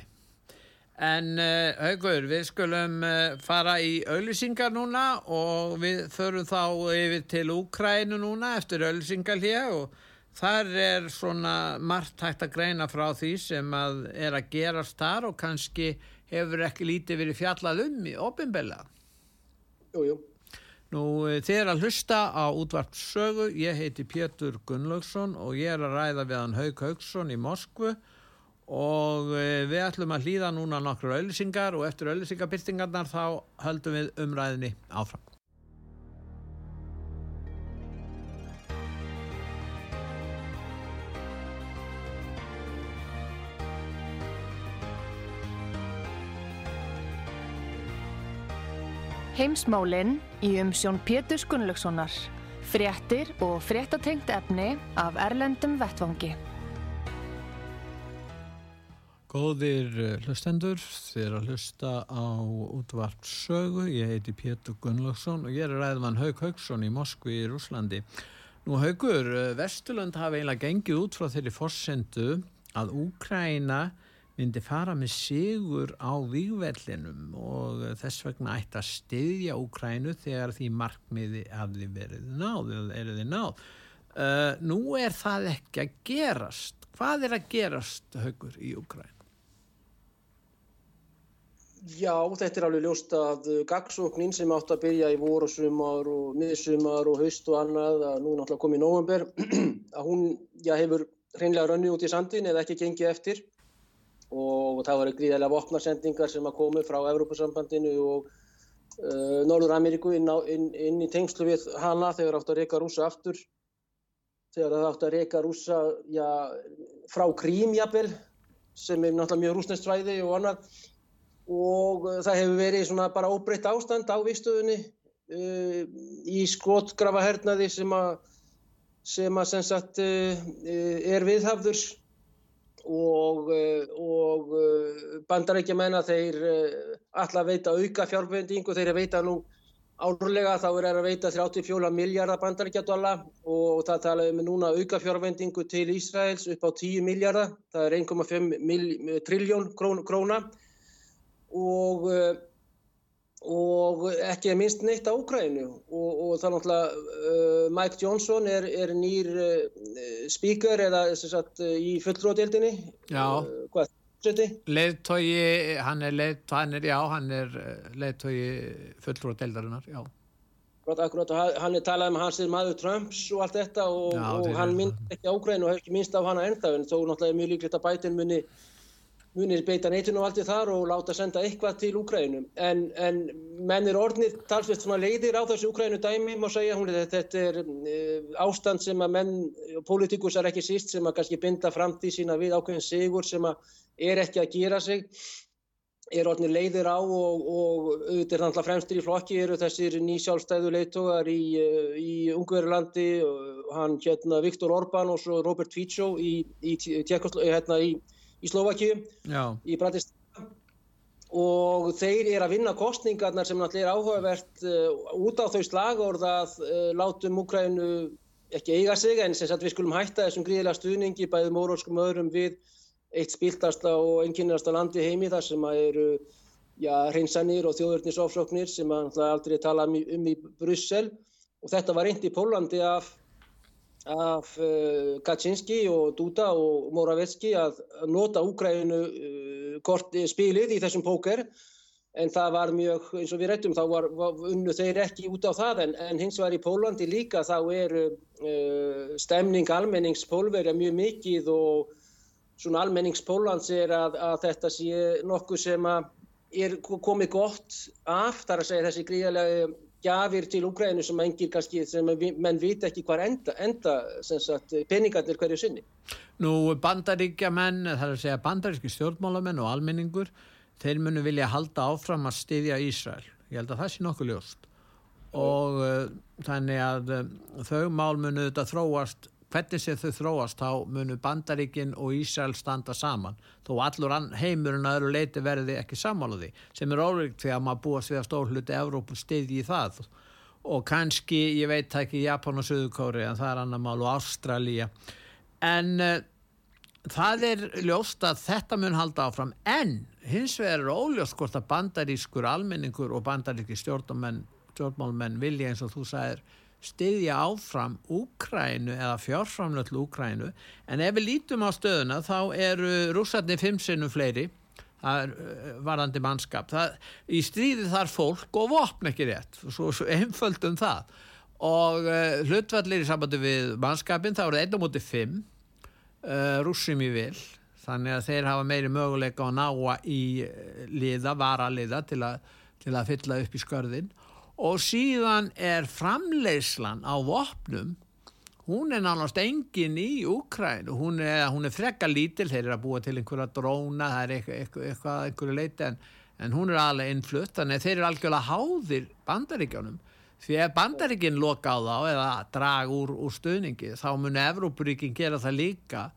en uh, Haugur, við skulum uh, fara í auðlýsingar núna og við förum þá yfir til Úkrænu núna eftir auðlýsingar hér og þar er svona margt hægt að greina frá því sem að er að gerast þar og kannski hefur ekki lítið verið fjallað um í ofinbella. Jújú. Nú eh, þið er að hlusta á útvarpssögu, ég heiti Pétur Gunnlaugsson og ég er að ræða við hann Haug Haugsson í Moskvu og eh, við ætlum að hlýða núna nokkur auðlisingar og eftir auðlisingabyrtingarnar þá höldum við umræðinni áfram. Heimsmálinn í umsjón Pétur Gunnlaugssonar. Fréttir og fréttatengt efni af Erlendum Vettvangi. Góðir eh, hlustendur, þið er að hlusta á útvart sögu. Ég heiti Pétur Gunnlaugsson og ég er ræðvann Haug Haugsson í Moskvi í Rúslandi. Nú Haugur, eh, Vesturlund hafi eiginlega gengið út frá þeirri forsendu að Úkræna myndi fara með sigur á výgvellinum og þess vegna ætti að styðja Úkrænu þegar því markmiði hafði verið náð náð. Uh, nú er það ekki að gerast. Hvað er að gerast, Haugur, í Úkrænu? Já, þetta er alveg ljóst að gagsóknin sem átt að byrja í vorusumar og miðsumar og haust og annað að nú náttúrulega komið í november að hún já, hefur hreinlega rönni út í sandin eða ekki gengið eftir og það var gríðarlega vopnarsendingar sem að komu frá Evrópusambandinu og uh, Norður Ameríku inn, inn, inn í tengslu við hana þegar átt að reyka rúsa aftur. Þegar það átt að reyka rúsa já, frá Krím jafnvel sem er náttúrulega mjög rúsnestræði og annað. Og það hefur verið svona bara óbreytt ástand á viðstöðunni uh, í skotgrafahernaði sem að sem að sem sagt uh, er viðhafður og, eh, og eh, bandarækja menna þeir eh, alla veita auka fjárfendingu, þeir veita nú árlega þá er að veita 34 miljardar bandarækja dóla og það talaðum við núna auka fjárfendingu til Ísraels upp á 10 miljardar, það er 1,5 triljón króna. Og og ekki að minnst neitt á Úkrænu og, og það er náttúrulega uh, Mike Johnson er, er nýr uh, speaker eða sagt, í fulltróðdeldinni Já, uh, leðtogi hann er leðtogi hann er uh, leðtogi fulltróðdeldarinnar já. Akkurat, hann er talað um hans maður Trumps og allt þetta og, já, og hann minnst ekki á Úkrænu og hefur ekki minnst á hana ennþá en þó náttúrulega er mjög líklegt að bætin muni munir beita og í þar og láta senda eitthvað til Úkrænum en, en menn er orðnið talsvist svona leiðir á þessu Úkrænu dæmi má segja, hún, þetta er uh, ástand sem að menn, politikus er ekki síst sem að kannski binda framtíð sína við ákveðin sigur sem að er ekki að gera sig er orðnið leiðir á og, og auðvitað er að fremstir í flokki eru þessir nýsjálfstæðu leiðtogar í, í Ungverðurlandi hann hérna Viktor Orbán og svo Robert Fico í, í, hérna, í í Slovakíu í Bratislava. Og þeir eru að vinna kostningarnar sem náttúrulega er áhugavert uh, út á þau slagorð að uh, látum Úkrænu ekki eiga sig en sem sagt við skulum hætta þessum gríðilega stuðningi bæðið móróskum öðrum við eitt spiltasta og enginnasta landi heimi þar sem að eru já, hreinsanir og þjóðurnisofsóknir sem að náttúrulega aldrei tala um í, um í Brussel. Og þetta var reynd í Pólandi af af uh, Kaczynski og Duda og Moravetski að nota Úgrænu uh, spilið í þessum póker. En það var mjög, eins og við réttum, þá var, var unnu þeir ekki út á það. En, en hins vegar í Pólandi líka þá er uh, stemning almenningspólverja mjög mikið og svona almenningspólans er að, að þetta sé nokkuð sem að er komið gott af, þar að segja þessi gríðarlega gjafir til Úgrænu sem engir kannski, sem menn vita ekki hvað enda, enda sagt, peningarnir hverju sinni. Nú bandaríkja menn, það er að segja bandaríski stjórnmálamenn og almenningur, þeir munu vilja halda áfram að styðja Ísrael. Ég held að það sé nokkuð ljóst og uh, þannig að uh, þau mál munu þetta þróast hvernig sé þau þróast þá munu Bandaríkin og Ísrael standa saman. Þó allur heimurinn að öru leiti verði ekki samálaði sem er órikt því að maður búast við að stórluti Evrópu stiði í það. Og kannski, ég veit ekki Japan og Suðukóri en það er annar mál og Ástralja en uh, það er ljóst að þetta mun halda áfram. En hins vegar er óljóst hvort að bandarískur almenningur og bandaríski stjórnmálmenn vilja eins og þú sagir styðja áfram Úkrænu eða fjárframlöll Úkrænu en ef við lítum á stöðuna þá eru rússarnir fimm sinnum fleiri er uh, varandi mannskap. Það, í stríði þar fólk og vopn ekki rétt svo, svo einföldum það. Og uh, hlutvallir í sambandi við mannskapin þá eru það einn á móti fimm uh, rússum í vil. Þannig að þeir hafa meiri möguleika að náa í uh, liða, varaliða til, til að fylla upp í skörðin og síðan er framleyslan á vopnum hún er nánast engin í Úkræn hún er, er frekka lítil þeir eru að búa til einhverja dróna það er eitthvað, eitthvað einhverju leiti en, en hún er alveg innflutt. Þannig að þeir eru algjörlega háðir bandaríkjónum því ef bandaríkinn loka á þá eða draga úr, úr stuðningi þá mun Evrópuríkinn gera það líka.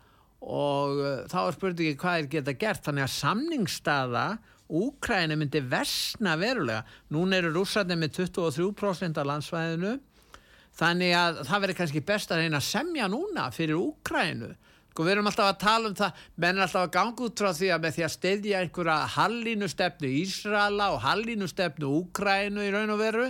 Og uh, þá er spurningi hvað er geta gert. Þannig að samningsstaða Úkræni myndi versna verulega. Núna eru rússarnir með 23% af landsvæðinu. Þannig að það verður kannski best að reyna að semja núna fyrir Úkrænu Sko við erum alltaf að tala um það, menn er alltaf að ganga út frá því að með því að steyðja einhverja hallinu-stefnu Ísrala og hallinu-stefnu Úkrænu í raun og veru,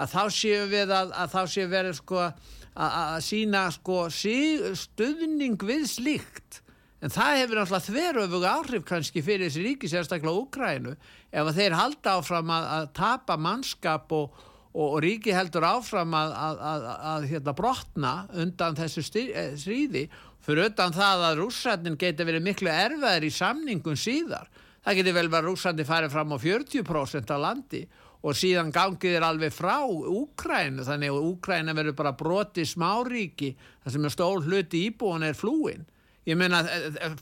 að þá séum við að, að þá séum við sko að, sína sko stuðning við slíkt. En það hefur alltaf þverjöfuga áhrif kannski fyrir þessi ríki, sérstaklega Úkrænu, ef að þeir halda áfram að, að tapa mannskap og, og, og ríki heldur áfram að hérna, brotna undan þessu stríði fyrir utan það að rússarnin geti verið miklu erfaðir í samningun síðar. Það geti vel verið að rússarnin farið fram á 40% af landi og síðan gangið er alveg frá Úkrænu þannig að Úkræna verður bara broti smáríki þar sem er stól hluti íbúin er flúin. Ég meina eh, eh,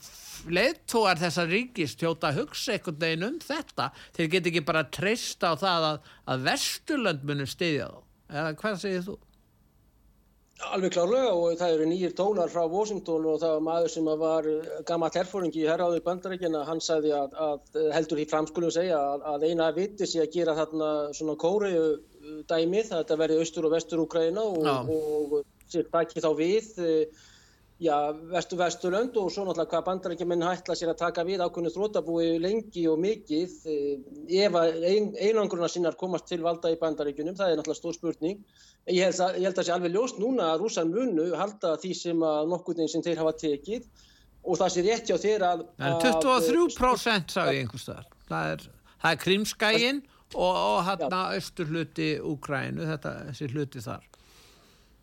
leittóar þessar ríkis tjóta að hugsa einhvern veginn um þetta þeir geti ekki bara treysta á það að, að Vesturlönd munir stiðja þá. Eða hvað segir þú? Alveg klárlega og það eru nýjir tónar frá Washington og það var maður sem var gammal herfóringi í herráðu bandarækjana, hann sagði að, að heldur því framskulum segja að, að eina viti sé að gera þarna svona kóriu dæmið, þetta verði austur og vestur Úgræna og, og, og sér takki þá við já, vestu vesturlönd og svo náttúrulega hvað bandarækjumenn hætla sér að taka við ákveðinu þrótabúi lengi og mikið eh, ef ein, einangruna sinnar komast til valda í bandarækjunum, það er náttúrulega stór spurning. Ég held að, ég held að það sé alveg ljóst núna að rúsan munu halda því sem að nokkurnin sem þeir hafa tekið og það sé rétt hjá þeir að... að 23% sagði einhverstaðar. Það er, er Krimskægin og, og hérna austur hluti Úgrænu, þetta, þessi hluti þar.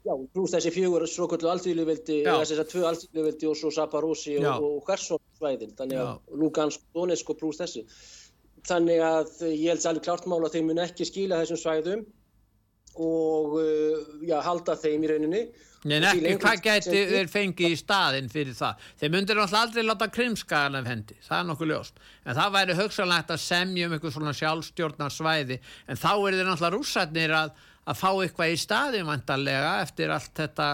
Já, pluss þessi fjögur svokvöldu aldvíluveldi, þess að tvö aldvíluveldi og svo Saparósi og, og Hversson svæðin, þannig að Lugansk, Donetsk og pluss þessi. Þannig að ég held særlega klart mála að þeim mun ekki skila þessum svæðum og uh, já, halda þeim í rauninni. En ekki, hvað geti þeir fengið í staðin fyrir það? Þeir myndir náttúrulega aldrei láta krimskaðan af hendi, það er nokkuð ljóst. En það væri högsanlegt að semja um eitthvað svona sjálfstjórnarsvæði, en þá er þeir náttúrulega rússatnir að að fá eitthvað í staðin vantarlega eftir allt þetta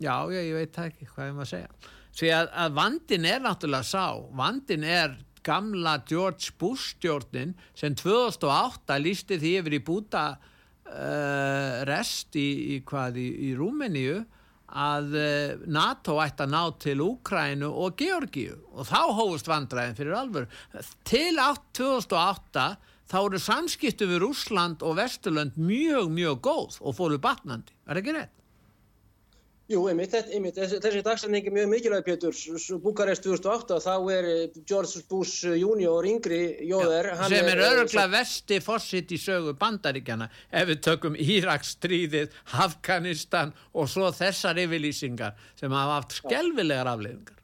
já, já, ég veit ekki hvað ég maður að segja. Því að, að vandin er náttúrulega sá vandin er gamla George Bush stjórnin sem 2008 lísti því yfir í búta uh, rest í, í hvað í, í Rúmeníu að uh, NATO ætti að ná til Úkrænu og Georgíu. Og þá hófust vandræðin fyrir alvöru. Til 2008 þá eru samskiptu við Úsland og Vesturlönd mjög, mjög góð og fóru batnandi. Er ekki rétt? Jú, einmitt, einmitt. þessi dagsendingi er mjög mikilvæg, Pétur. Búkarest 2008, þá er George Bush junior yngri jóður. Sem er öruglega vesti fósitt í sögu bandaríkjana ef við tökum Íraksstríðið, Afganistan og svo þessar yfirlýsingar sem hafa haft skelvilegar afleiðingar.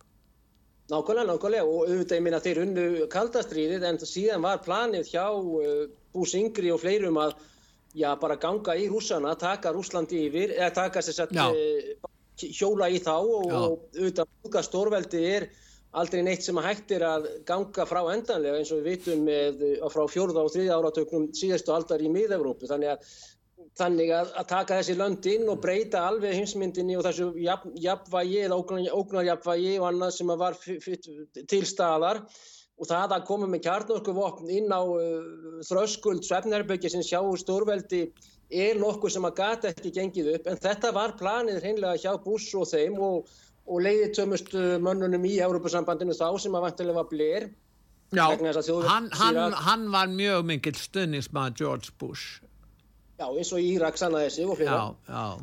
Nákvæmlega, nákvæmlega. Og auðvitað ég minna þeir unnu kaldastriðið en síðan var planið hjá uh, Bús Ingri og fleirum að já, bara ganga í rússana, taka Rúslandi yfir, eða taka sér satt uh, hjóla í þá og, og auðvitað húka stórveldi er aldrei neitt sem að hægt er að ganga frá endanlega eins og við vitum með, uh, frá fjórða og þriðja áratöknum síðastu aldar í miðevrópu. Þannig að þannig að, að taka þessi lönd inn og breyta alveg heimsmyndinni og þessu jafn, jafnvægi eða ógnarjafnvægi og annað sem var til staðar. Og það að koma með kjarnorkuvopn inn á uh, þröskuld svefnherbyggja sem sjáu stórveldi er nokkuð sem að gata ekki gengið upp. En þetta var planið hreinlega hjá Bush og þeim og, og leiði tömust mönnunum í Európa-sambandinu þá sem að vantilega var bler Já, hann, hann, hann var mjög mikill stunningsmað George Bush Já, eins og Írak sannaði sig og fyrir það.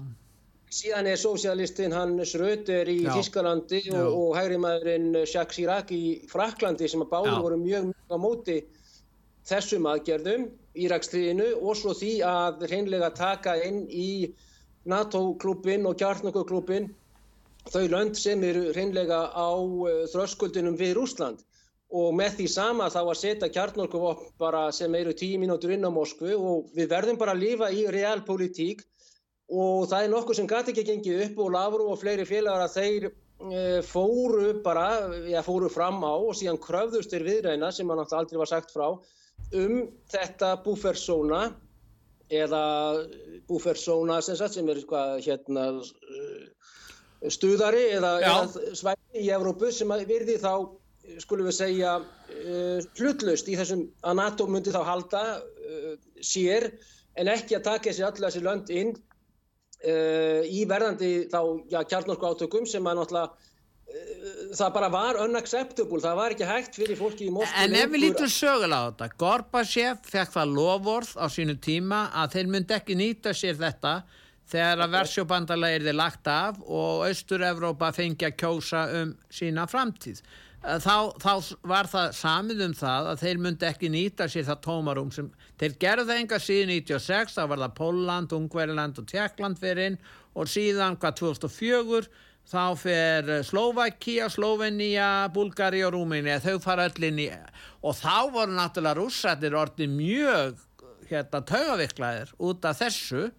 Síðan er sósialistinn hann Schröder í Þískalandi og, og hægrimaðurinn Jacques Chirac í Fraklandi sem að báður voru mjög mjög á móti þessum aðgerðum, Írakstriðinu og svo því að reynlega taka inn í NATO-klubin og kjartnökkuklubin þau lönd sem eru reynlega á uh, þröskuldinum við Rúsland og með því sama þá að setja kjarnorkuvopn bara sem eru tíu mínútur inn á Moskvu og við verðum bara að lifa í realpolitík og það er nokkuð sem gæti ekki gengið upp og Lavrov og fleiri félagar að þeir e, fóru bara, já fóru fram á og síðan kröfðust þeir viðræna sem hann aldrei var sagt frá um þetta búfersóna eða búfersóna sem, sem er hvað, hérna, stuðari eða, eða svæði í Evrópu sem virði þá, skulum við segja, hlutlaust í þessum að NATO myndi þá halda sér en ekki að taka þessi allir þessi lönd inn í verðandi þá kjarnorku átökum sem að náttúrulega það bara var unacceptable, það var ekki hægt fyrir fólki í Moskva. En ef við lítum sögulega á þetta, Gorbachev fekk það lofvorð á sínu tíma að þeir myndi ekki nýta sér þetta þegar að versjóbandalega er þið lagt af og Östur-Európa fengi að kjósa um sína framtíð. Þá, þá var það samið um það að þeir myndi ekki nýta sér það tómarum sem þeir gerðu það enga síðan 96, þá var það Póland, Ungveriland og Tjekkland fyrir inn og síðan hvað 2004 þá fer Slovakia, Slovenia, Bulgari og Rúmini þau fara öll inn í og þá voru náttúrulega rússættir orðin mjög hérna taugaviklaðir út af þessu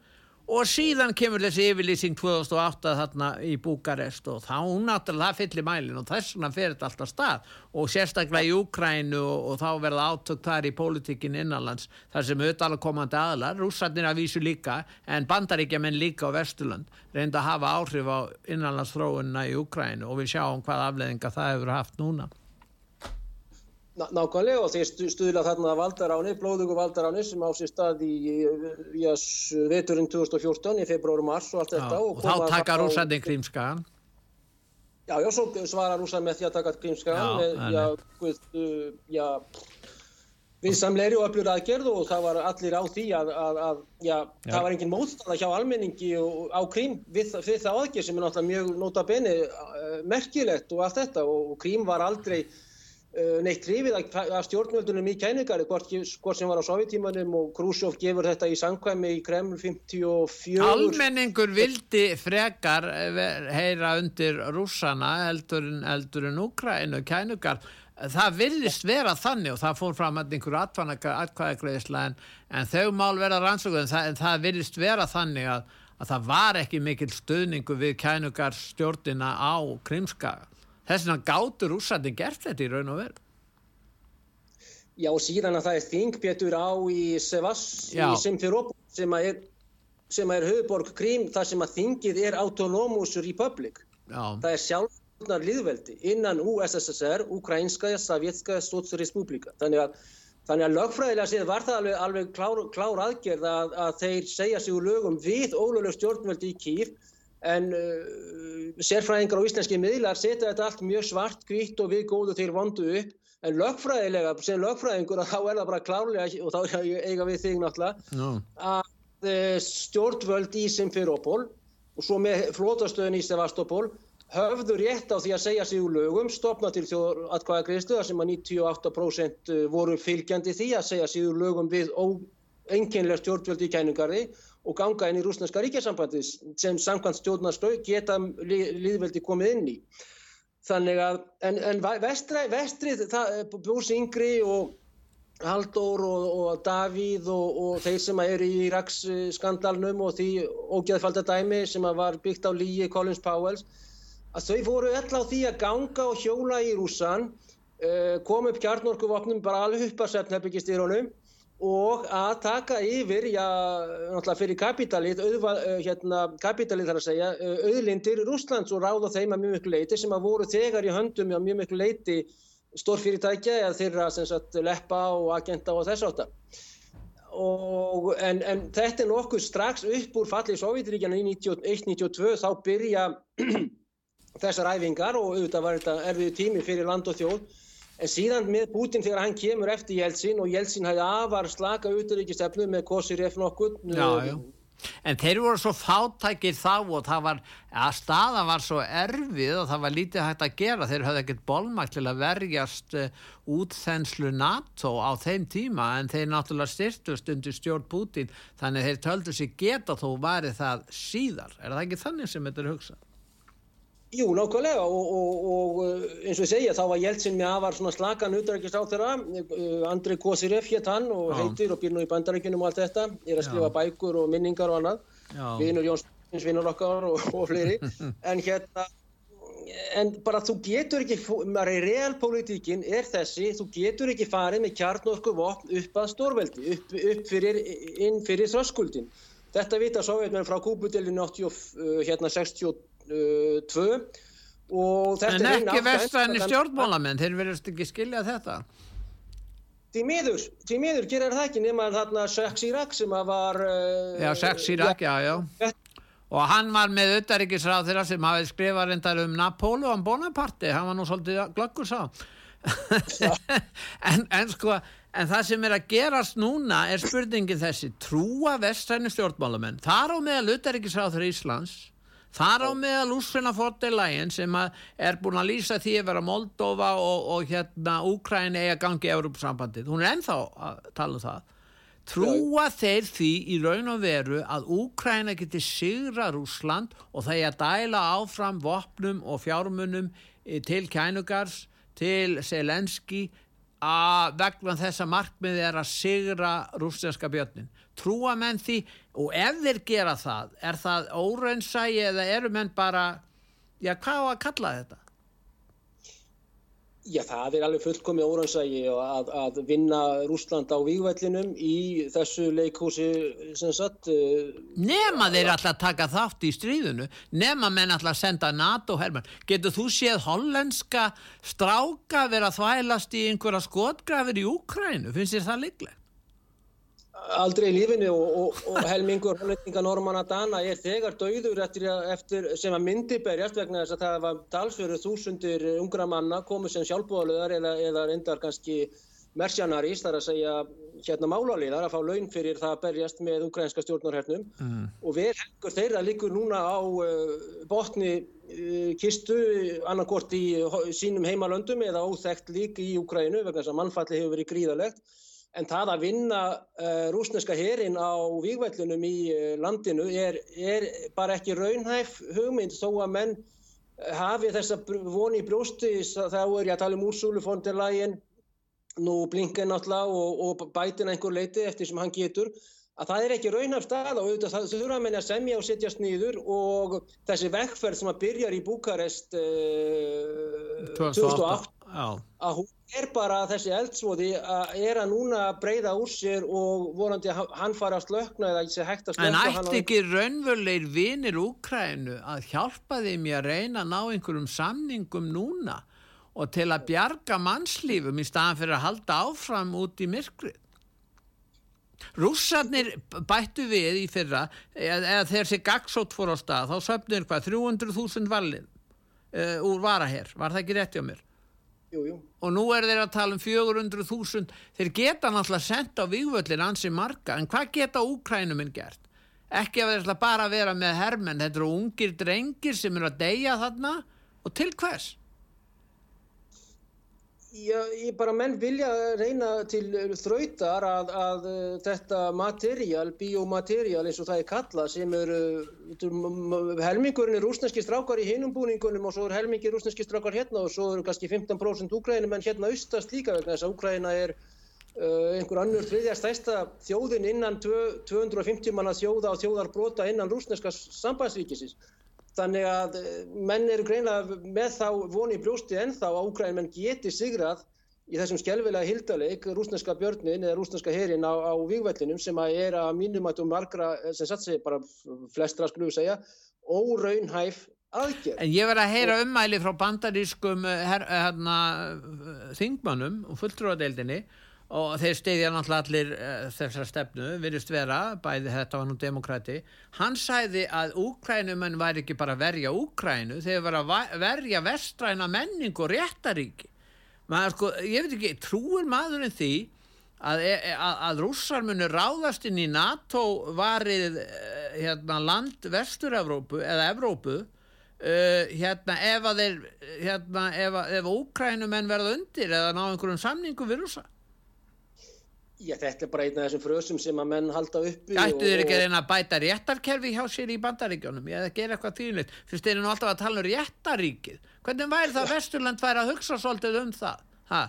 og síðan kemur þessi yfirlýsing 2008 þarna í Búkarest og þá náttúrulega það fyllir mælin og þess vegna fer þetta alltaf stað og sérstaklega í Úkrænu og, og þá verða átök þar í pólitíkin innanlands þar sem auðvitað komandi aðlar, rússarnir að vísu líka en bandaríkja menn líka á Vesturland reynda að hafa áhrif á innanlandsþróunna í Úkrænu og við sjáum hvað afleðinga það hefur haft núna. Nákvæmlega og þeir stuðla þarna valdaráni, blóðugu valdaráni sem á sér stað í, í, veturinn 2014 í februar og mars og allt já, þetta. Og, og þá taka rúsandinn Krímskagan? Já, já, svo svara rúsand með því að taka Krímskagan með, já, já, viðsamleiri og öflur aðgerð og það var allir á því að, að, að já, já, það var engin mótstæða hjá almenningi á Krím við, við það aðgerð sem er náttúrulega mjög nota beni merkilegt og allt þetta og, og Krím var aldrei neitt hrifið af stjórnvöldunum í kæningari, hvort, hvort sem var á sovjetímanum og Khrushchev gefur þetta í sangkvæmi í Kreml 54. Almenningur vildi frekar heyra undir rússana eldur en, en Úkrænu, kænugar. Það vilist vera þannig og það fór fram að einhverju atkvæðagreðisla en, en þau mál vera rannsókuð en það, það vilist vera þannig að, að það var ekki mikil stöðningu við kænugar stjórnina á Krimskaga. Þess vegna gátur úrsættin gert þetta í raun og veru. Já, síðan að það er þingpjötur á í Sevas, Já. í Simferopol, sem er, sem er höfuborg Krím, þar sem að þingið er Autonomous Republic. Já. Það er sjálfsvöldnar liðveldi innan USSR, Ukraínska, Sovjetska, Stótsrespublika. Þannig að, þannig að lögfræðilega séð var það alveg, alveg klár, klár aðgerð að, að þeir segja sig úr lögum við ólögleg stjórnveldi í Kíf en uh, sérfræðingar á íslenski miðlar setja þetta allt mjög svart, hvitt og við góðu þeir vondu upp en lögfræðilega, sem lögfræðingur þá er það bara klárlega og þá eiga við þig náttúrulega no. að uh, stjórnvöld í Simferopol og svo með flótastöðin í Sevastopol höfðu rétt á því að segja sig úr lögum, stopna til þjóðatkvæða greiðslu sem að 98% voru fylgjandi því að segja sig úr lögum við óenginlega stjórnvöld í kæningarði og ganga inn í rúsneska ríkjasambandi sem samkvæmt stjórnarstöð geta líðveldi komið inn í. Þannig að, en, en vestri, vestrið, Búsi Yngri og Halldór og, og Davíð og, og þeir sem eru í Iraks skandalnum og því ógeðfaldadæmi sem var byggt á líi Collins Powells, að þau voru öll á því að ganga og hjóla í rúsan, uh, kom upp kjarnorkuvopnum bara alveg upp að sefnherbyggistýrunum og að taka yfir, já, náttúrulega fyrir kapitalið, auðva, hérna, kapitalið þarf að segja, auðlindir Rúslands og ráða þeim að mjög miklu leiti sem að voru þegar í höndum á mjög miklu leiti stórfyrirtækja eða þeirra sem sagt leppa og agenda og þess átta. En, en þetta er nokkuð strax upp úr fallið Sovjetiríkjana í 1992 þá byrja þessar æfingar og auðvitað var þetta erfiðu tími fyrir land og þjóð En síðan með Putin þegar hann kemur eftir Jeltsin og Jeltsin hæði afar slaka uturíkistefnu með Kosiref nokkur. Já, já. En þeir voru svo fátækir þá og það var, að staðan var svo erfið og það var lítið hægt að gera. Þeir höfði ekkert bólmækt til að verjast uh, útþenslu NATO á þeim tíma en þeir náttúrulega styrtust undir stjórn Putin þannig þeir töldu sér geta þó varið það síðar. Er það ekki þannig sem þetta er hugsað? Jú, nákvæmlega og, og, og eins og ég segja þá var Jeltsin með afar svona slagan útrækist á þeirra, Andrei Kosirev hétt hann og Já. heitir og býr nú í bandarækjunum og allt þetta, er að skrifa Já. bækur og minningar og annað, vinur Jóns, vinur okkar og, og fleiri, en hérna, en bara þú getur ekki, maður í realpolitíkin er þessi, þú getur ekki farið með kjarnorku vopn upp að stórveldi, upp, upp fyrir, inn fyrir þröskuldin. Þetta vita sovjetmenn frá Kúbudelinu 62 hérna og þetta en ekki vestræðinni stjórnmálamenn, þeir verðast ekki skilja þetta. Því miður, því miður gerir það ekki nema þarna Jacques Chirac sem að var... Uh, já, Jacques Chirac, já, já. Og hann var með auðaríkisráð þeirra sem hafið skrifað reyndar um Napoleon Bonaparte, hann var nú svolítið glöggur sá. en, en sko, en það sem er að gerast núna er spurningin þessi, trúa vestræðinni stjórnmálamenn, þar á meðal auðaríkisráð þeirra Íslands, Þar á meðal Úsfina Fordelægin sem er búin að lýsa því að vera Moldova og, og hérna Úkræni eiga gangi í Európsambandið. Hún er enþá að tala um það. Trúa Já. þeir því í raun og veru að Úkræna geti sigra Rúsland og það er að dæla áfram vopnum og fjármunum til kænugars, til Selenski að vegna þessa markmiði er að sigra rústinska björnin. Trúa menn því? Og ef þeir gera það er það óraunsægi eða eru menn bara já hvað á að kalla þetta Já það er alveg fullkomið óraunsægi að, að vinna Rúsland á výgvellinum í þessu leikhúsi sem sagt uh, Nema þeir alltaf taka þátt í stríðunu nema menn alltaf senda NATO herman getur þú séð hollenska stráka vera þvælast í einhverja skotgrafir í Úkrænu finnst þér það líklegt? Aldrei í lífinu og, og, og helmingur hollendinga Normanna Dana er þegar dauður eftir, eftir sem að myndi berjast vegna þess að það var talsveru þúsundir ungra manna komið sem sjálfbúðaluðar eða, eða reyndar kannski mersjanarís þar að segja hérna málarliðar að fá laun fyrir það að berjast með ukrainska stjórnarhernum mm. og við hengur þeirra líkur núna á uh, botni uh, kistu annarkort í sínum heimalöndum eða óþægt lík í Ukraínu vegna þess að mannfalli hefur verið gríðalegt en það að vinna uh, rúsneska herin á výgvætlunum í uh, landinu er, er bara ekki raunhæf hugmynd. Þó að menn uh, hafi þessa voni í brjósti þá er ég að tala um Úrsúlu von der Leyen. Nú Blinken náttúrulega og, og bætin einhver leiti eftir sem hann getur. Að það er ekki raunhæf stað og auðvitað það þurfa að menja semja og setjast nýður og þessi vekkferð sem að byrjar í Búkarest 2008 að hún er bara þessi eldsvoði að er að núna breyða úr sér og vonandi hann fara að slökna eða þessi hægt að slökna En ætti ekki raunverulegir vinir Úkrænu að hjálpa þeim í að reyna að ná einhverjum samningum núna og til að bjarga mannslífum í staðan fyrir að halda áfram út í myrkrið? Rússarnir bættu við í fyrra eða þegar þessi gagsótt fór á stað þá söfnir hvað 300.000 valið uh, úr varaherr, var það ekki rétt hjá mér? Jú, jú. Og nú er þeir að tala um 400.000, þeir geta náttúrulega sendt á vývöldin ansi marga, en hvað geta úkrænuminn gert? Ekki að þeir bara vera með hermenn, þetta eru ungir drengir sem eru að deyja þarna og til hvers? Ég bara menn vilja reyna til þrautar að, að þetta materjál, biomaterjál eins og það er kallað sem eru helmingurinn er rúsneski strákar í hinum búningunum og svo er helmingir rúsneski strákar hérna og svo eru kannski 15% úkrænum en hérna austast líka vegna þess að Úkræna er uh, einhver annur þriðja stæsta þjóðin innan 250 manna þjóða og þjóðarbrota innan rúsneska sambandsvíkisins. Þannig að eh, menn eru greinlega með þá voni brjósti ennþá að Úkrænum menn geti sigrað í þessum skjálfilega hildaleik rúsneska björnin eða rúsneska herin á, á výgvellinum sem að er að mínum að þú margra, eh, sem satt sig bara flestra skrúðu segja, óraunhæf aðgerð. En ég verði að heyra ummæli frá bandarískum eh, her, herna, þingmannum og fulltrúadeildinni og þeir steyðja náttúrulega allir uh, þessar stefnu, virðist vera bæði þetta var nú demokrati hann sæði að úkrænumenn væri ekki bara að verja úkrænu, þeir var að verja vestræna menning og réttaríki maður sko, ég veit ekki trúur maðurinn því að, e, e, að, að rússar muni ráðast inn í NATO varið uh, hérna, land vestur-Evrópu eða Evrópu Uh, hérna ef að þeir hérna ef að úkrænumenn verða undir eða ná einhverjum samningum við rúsa Já, þetta er bara einn af þessum frösum sem að menn halda uppi. Ættu þeir ekki að reyna að bæta réttarkerfi hjá sér í bandaríkjónum? Hef gerð eitthvað þýnilegt. Fyrst þeir eru nú alltaf að tala um réttaríkið. Hvernig væri það Vesturland væri að hugsa svolítið um það? Ha?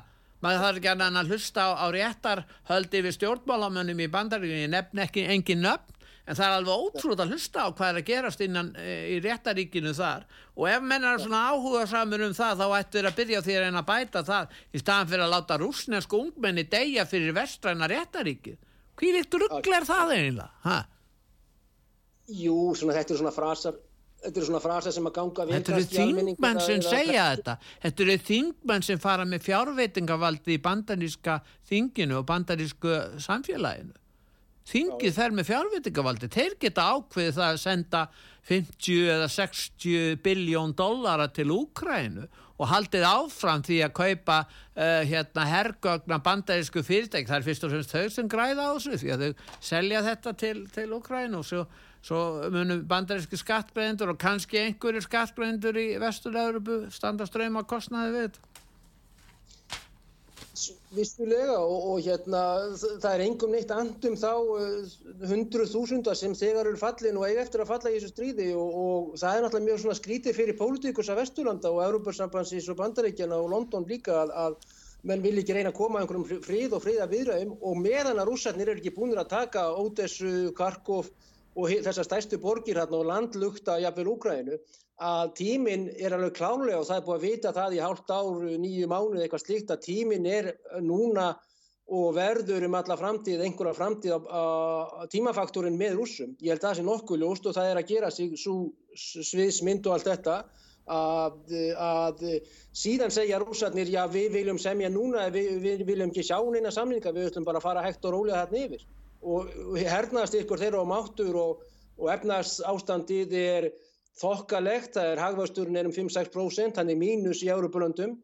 Maður þarf ekki að hlusta á, á réttarhöldi við stjórnmálamönnum í bandaríkjónum. Ég nefn ekki engin nöfn, en það er alveg ótrúð að hlusta á hvað er að gerast innan e, í réttaríkinu þar og ef menn er svona áhuga samur um það þá ættur að byrja því að reyna að bæta það í staðan fyrir að láta rúsnesku ungmenni deyja fyrir vestræna réttaríki hví líkt ruggl er það eiginlega? Ha? Jú, svona, þetta eru svona frasar Þetta eru svona frasar sem að ganga Þetta eru þingmenn sem segja þetta. Þetta eru þingmenn sem fara með fjárveitingavaldi í bandaríska þinginu og bandarísku samfélaginu. Þingið fer með fjárveitingavaldi. Þeir geta ákveðið það að senda 50 eða 60 biljón dollara til Úkrænu og haldið áfram því að kaupa uh, hérna herrgögna bandarísku fyrirtæk. Það er fyrst og fremst þau sem græða á þessu því að þau selja þetta til, til Úkrænu og svo svo munum bandaríski skattbreyðendur og kannski einhverjir skattbreyðendur í vesturlegurubu standa ströym á kostnaði við þetta Vistulega og, og hérna það er engum neitt andum þá uh, hundruð uh, þúsundar sem þegar eru fallin og eiga eftir að falla í þessu stríði og, og það er náttúrulega mjög svona skrítið fyrir pólitíkus af Vesturlanda og Európa-sambansins og Bandaríkjana og London líka að, að menn vil ekki reyna að koma einhverjum fríð og fríða viðræðum og meðan að rússarnir eru ekki búinir að taka Ódessu, Karkov og þessar stærstu borgir hérna og landlugta jafnvel Úgrænu að tíminn er alveg klálega og það er búið að vita það í hálft ár, nýju mánu eitthvað slíkt að tíminn er núna og verður um alla framtíð, einhverja framtíð að tímafaktorin með rúsum. Ég held að það sé nokkuð ljóst og það er að gera sig svo sviðsmynd og allt þetta að, að síðan segja rúsarnir já við viljum semja núna, við, við viljum ekki sjá neina samlinga, við ætlum bara að fara hægt og rólega þarna yfir og hernaðast ykkur þeirra á máttur og, og efnaðast ástandið er þokkalegt, það er hagvasturinn er um 5-6% þannig mínus í Európa-löndum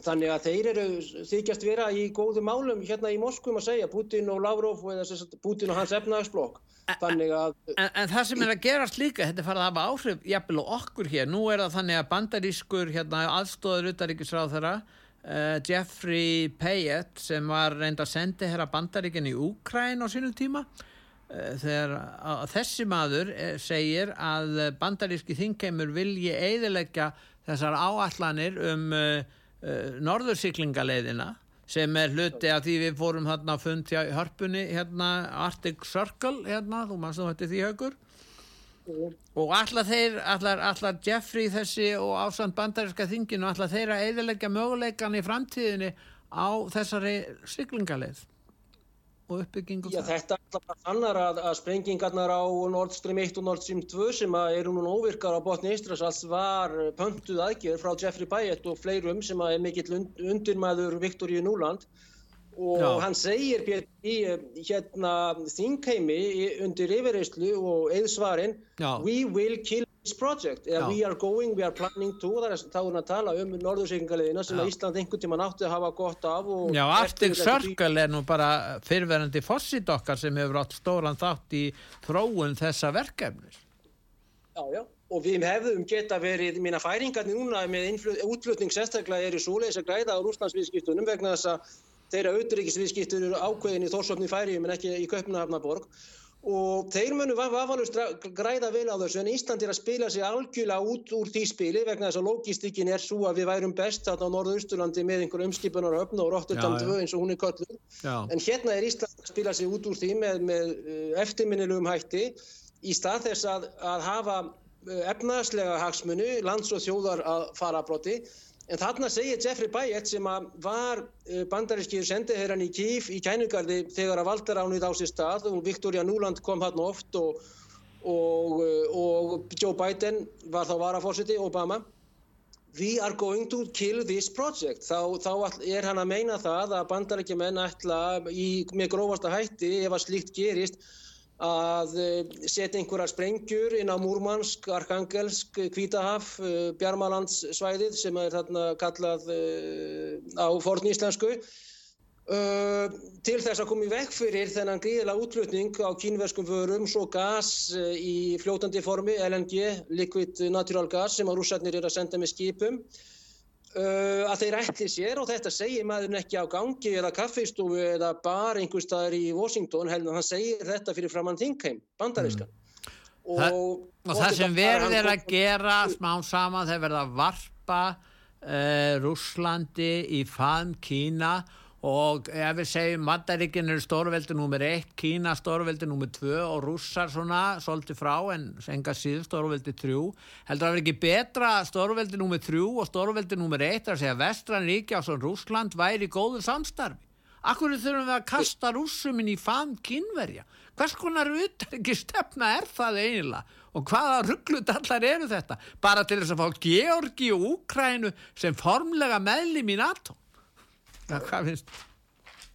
þannig að þeir eru þykjast vera í góðu málum hérna í Moskvum að segja Putin og Lavrov eða Putin og hans efnaðarsblokk þannig að en, en það sem er að gerast líka, þetta farið að hafa áhrif jafnvel og okkur hér, nú er það þannig að bandarískur hérna, aðstóður utaríkisráð þeirra Uh, Jeffrey Payet sem var reynd að sendi hér að bandaríkinn í Úkræn á sínum tíma þegar að þessi maður uh, segir að bandaríski þingheimur vilji eiðilegja þessar áallanir um norðursiklingaleiðina sem er hluti að því við fórum hérna að fund hjá hörpunni hérna Arctic Circle hérna, þú mannst þú hætti því högur og allar þeir, allar, allar Jeffrey þessi og ásand bandarinska þinginu, allar þeir að eðilegja möguleikan í framtíðinni á þessari syklingarleið og uppbyggingum Já, þetta er alltaf annar að, að sprengingarnar á Nord Stream 1 og Nord Stream 2 sem eru núna óvirkar á botni Ístrasals var pöntuð aðgjör frá Jeffrey Bayet og fleirum sem er mikill undirmaður Viktoríu Núland. Og Já. hann segir í hérna þingheimi undir yfirreyslu og eðsvarin we will kill this project. Eða we are going, we are planning to það er þá að tala um norðursýkingaliðina sem að Ísland einhvern tíma nátti að hafa gott af Já, Arctic Circle er nú bara fyrverandi fossit okkar sem hefur átt stóran þátt í þróun þessa verkefnis. Já, já. Og við hefðum geta verið, mína færingarnir núna með útflutning sérstaklega er í súleis að græða á rúslandsviðskiptunum vegna þess að þeirra auðryggisviðskiptur eru ákveðin í Þórsvöfni færiðum en ekki í Kaupnahafnaborg og þeir munu vafalust græða vel á þessu en Ísland er að spila sig algjörlega út úr því spili vegna þess að logistikkin er svo að við værum best þarna á Norðausturlandi með einhver umskipunar að öfna og Rotterdam 2 eins og hún er kölluð. En hérna er Ísland að spila sig út úr því með, með uh, eftirminnilegum hætti í stað þess að, að hafa uh, efnaðslega hagsmunu lands og þjóðar að fara að broti En þarna segir Jeffrey Bayet sem var eh, bandarískir sendiherran í Kíf í kænugarði þegar að valdaránuð á sér stað og Victoria Nuland kom hann oft og, og, eh, og Joe Biden var þá varafórsiti, Obama. We are going to kill this project. Þá, þá er hann að meina það að bandaríkjumenn ætla í, með grófasta hætti ef að slíkt gerist að eh, setja einhverjar sprengjur inn á Múrmansk, Arkangelsk, Kvítahaf, eh, Bjarmalandssvæðið sem er þarna kallað eh, á forníslensku til þess að koma í vekk fyrir þennan gríðilega útlutning á kínverskum vörum, svo gas í fljótandi formi, LNG, liquid natural gas sem á rússarnir er að senda með skipum Uh, að þeir ætli sér og þetta segir maðurinn ekki á gangi eða kaffeistofu eða bara einhver staðar í Washington heldur hann segir þetta fyrir framann þingheim, bandarískan mm. og, Þa, og, og það sem verður er að gera smán saman þeir verða að varpa uh, Rúslandi í fann Kína og ef við segjum Madaríkin eru stórveldi nummer 1, Kína stórveldi nummer 2 og rússar svona svolítið frá en enga síður stórveldi 3 heldur að vera ekki betra stórveldi nummer 3 og stórveldi nummer 1 að segja vestran ríkja á svona Rússland væri góður samstarfi? Akkur þurfum við að kasta rússuminn í fann kynverja hvers konar utar ekki stefna er það eiginlega? Og hvaða rugglut allar eru þetta? Bara til þess að fá Georgi og Úkrænu sem formlega meðlim í NATO ja, hvað finnst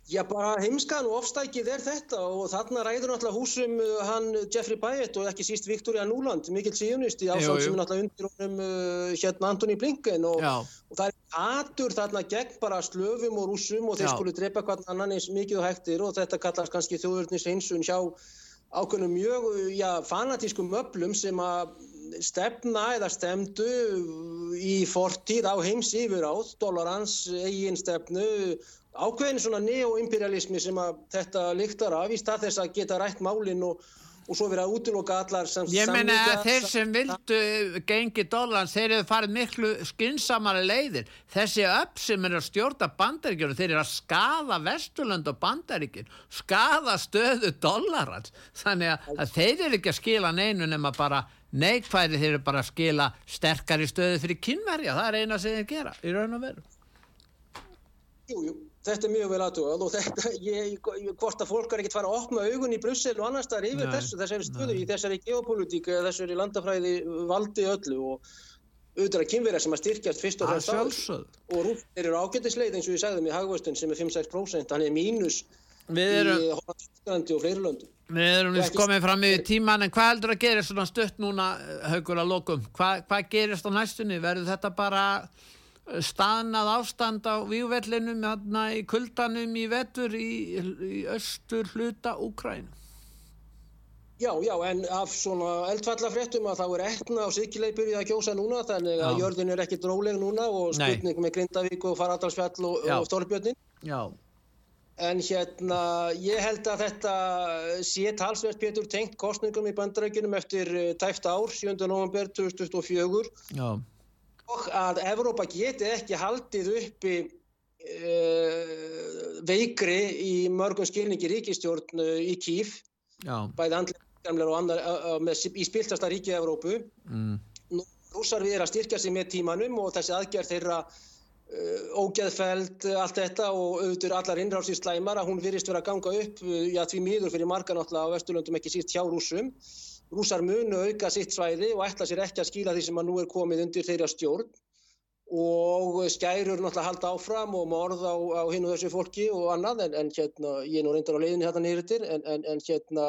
Já, bara heimskan og ofstækið er þetta og þarna ræður náttúrulega húsum uh, hann Jeffrey Byatt og ekki síst Victoria Nuland, mikill síðunisti ásamt sem er náttúrulega undir honum uh, hérna Antoni Blinken og, og það er atur þarna gegn bara slöfum og rúsum og þeir skulu drepa hvern annan eins mikið og hægtir og þetta kallast kannski þjóðurnis einsun hjá ákveðnum mjög, já, fanatískum öflum sem að stefna eða stemdu í fortíð á heims yfir átt, dollarans, eigin stefnu ákveðin svona neoimperialismi sem að þetta lyktar af í stað þess að geta rætt málinn og, og svo verið að útloka allar sem Ég meina að þeir sem vildu gengi dollars, þeir eru farið miklu skynnsamara leiðir. Þessi upp sem er að stjórna bandaríkjum, þeir eru að skada Vesturland og bandaríkjum, skada stöðu dollarans. Þannig að, að þeir eru ekki að skila neinu nema bara neikværi, þeir eru bara að skila sterkari stöðu fyrir kynverja. Það er eina sem þeir gera í raun og veru. Jújú. Jú. Þetta er mjög vel aðtúað og þetta, ég, hvort að fólk er ekkert fara að opna augun í Brussel og annars þar yfir nei, þessu, þessari stöðu, í þessari geopolítík eða þessari landafræði valdi öllu og auðvitað að kynverja sem að styrkjast fyrst og fremst og rúfnir eru ágættisleið eins og ég sagði með hagvöstun sem er 5-6%, hann er mínus erum, í Hollandslandi og fleiri löndum. Við erum við komið fram í tíman en hvað heldur að gerist svona stutt núna haugur að lokum? Hva, hvað gerist á næstunni? Verður þetta bara staðnað ástand á vývellinum í kuldanum í vetur í, í östur hluta Úkræn Já, já, en af svona eldfallafréttum að þá er etna á Sikileipur að kjósa núna þannig að jörðin er ekki dróleg núna og spurning með Grindavík og Faradalsfjall og, og Stórlbjörnin Já En hérna, ég held að þetta sé talsvert betur tengt kostningum í bandrækjunum eftir eh, tæft ár, 7. november 2024 Já og að Evrópa geti ekki haldið uppi uh, veikri í mörgum skilningi ríkistjórn uh, í Kíf bæði andlega og andar, uh, í spiltasta ríki Evrópu mm. Rússar við er að styrkja sig með tímanum og þessi aðgerð þeirra ógeðfæld, allt þetta og auðvitað allar innráðsins slæmar að hún virist verið að ganga upp, já því miður fyrir marga náttúrulega á Vesturlöndum ekki síst hjá rúsum rúsar munu auka sitt svæði og ætla sér ekki að skila því sem að nú er komið undir þeirra stjórn. Og skærur náttúrulega halda áfram og morð á, á hinn og þessu fólki og annað en, en hérna, ég er nú reyndar á leiðinni hérna nýrtir en, en, en hérna,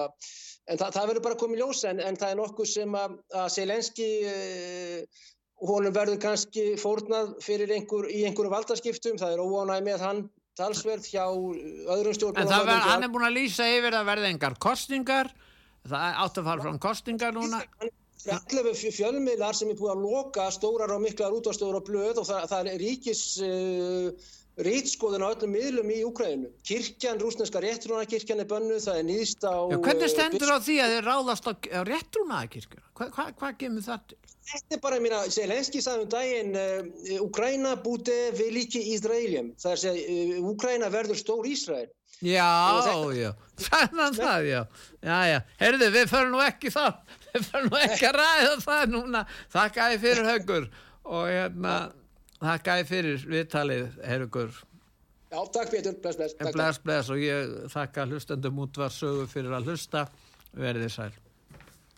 en það, það verður bara komið ljós en það er nokkuð sem að, að Selenski eh, honum verður kannski fórnað fyrir einhver, í einhverju valdaskiptum, það er óánæg með hann talsverð hjá öðrum stjórnum. En það verður, hann er búin að lýsa yfir að verða engar kostningar það átt að fara frá kostingar núna allavega fjölmiðlar sem er búið að loka stórar og miklar útvarstöður og blöð og það, það er ríkis uh, rítskoðun á öllum miðlum í Úkræninu kirkjan, rúsneska réttrúnakirkjan er bönnuð, það er nýðst á Já, hvernig stendur á því að þið ráðast á, réttrúnakirkjuna? Hvað hva, hva kemur það til? Þetta er bara, ég meina, Selenski sagði um daginn uh, Úkræna búti vil ekki Ísraeljum það er að segja, uh, Úkræna verður stór Ísrael Já, já, þannig að það, já, já, já, heyrðu, við förum nú ekki það, við förum nú ekki að ræða það núna, þakka ég fyrir haugur og hérna, þakka ég fyrir viðtalið, haugur. Já, takk Pétur, bless, bless. Bless, bless. Og ég þakka hlustandum útvar sögu fyrir að hlusta, verðið sæl.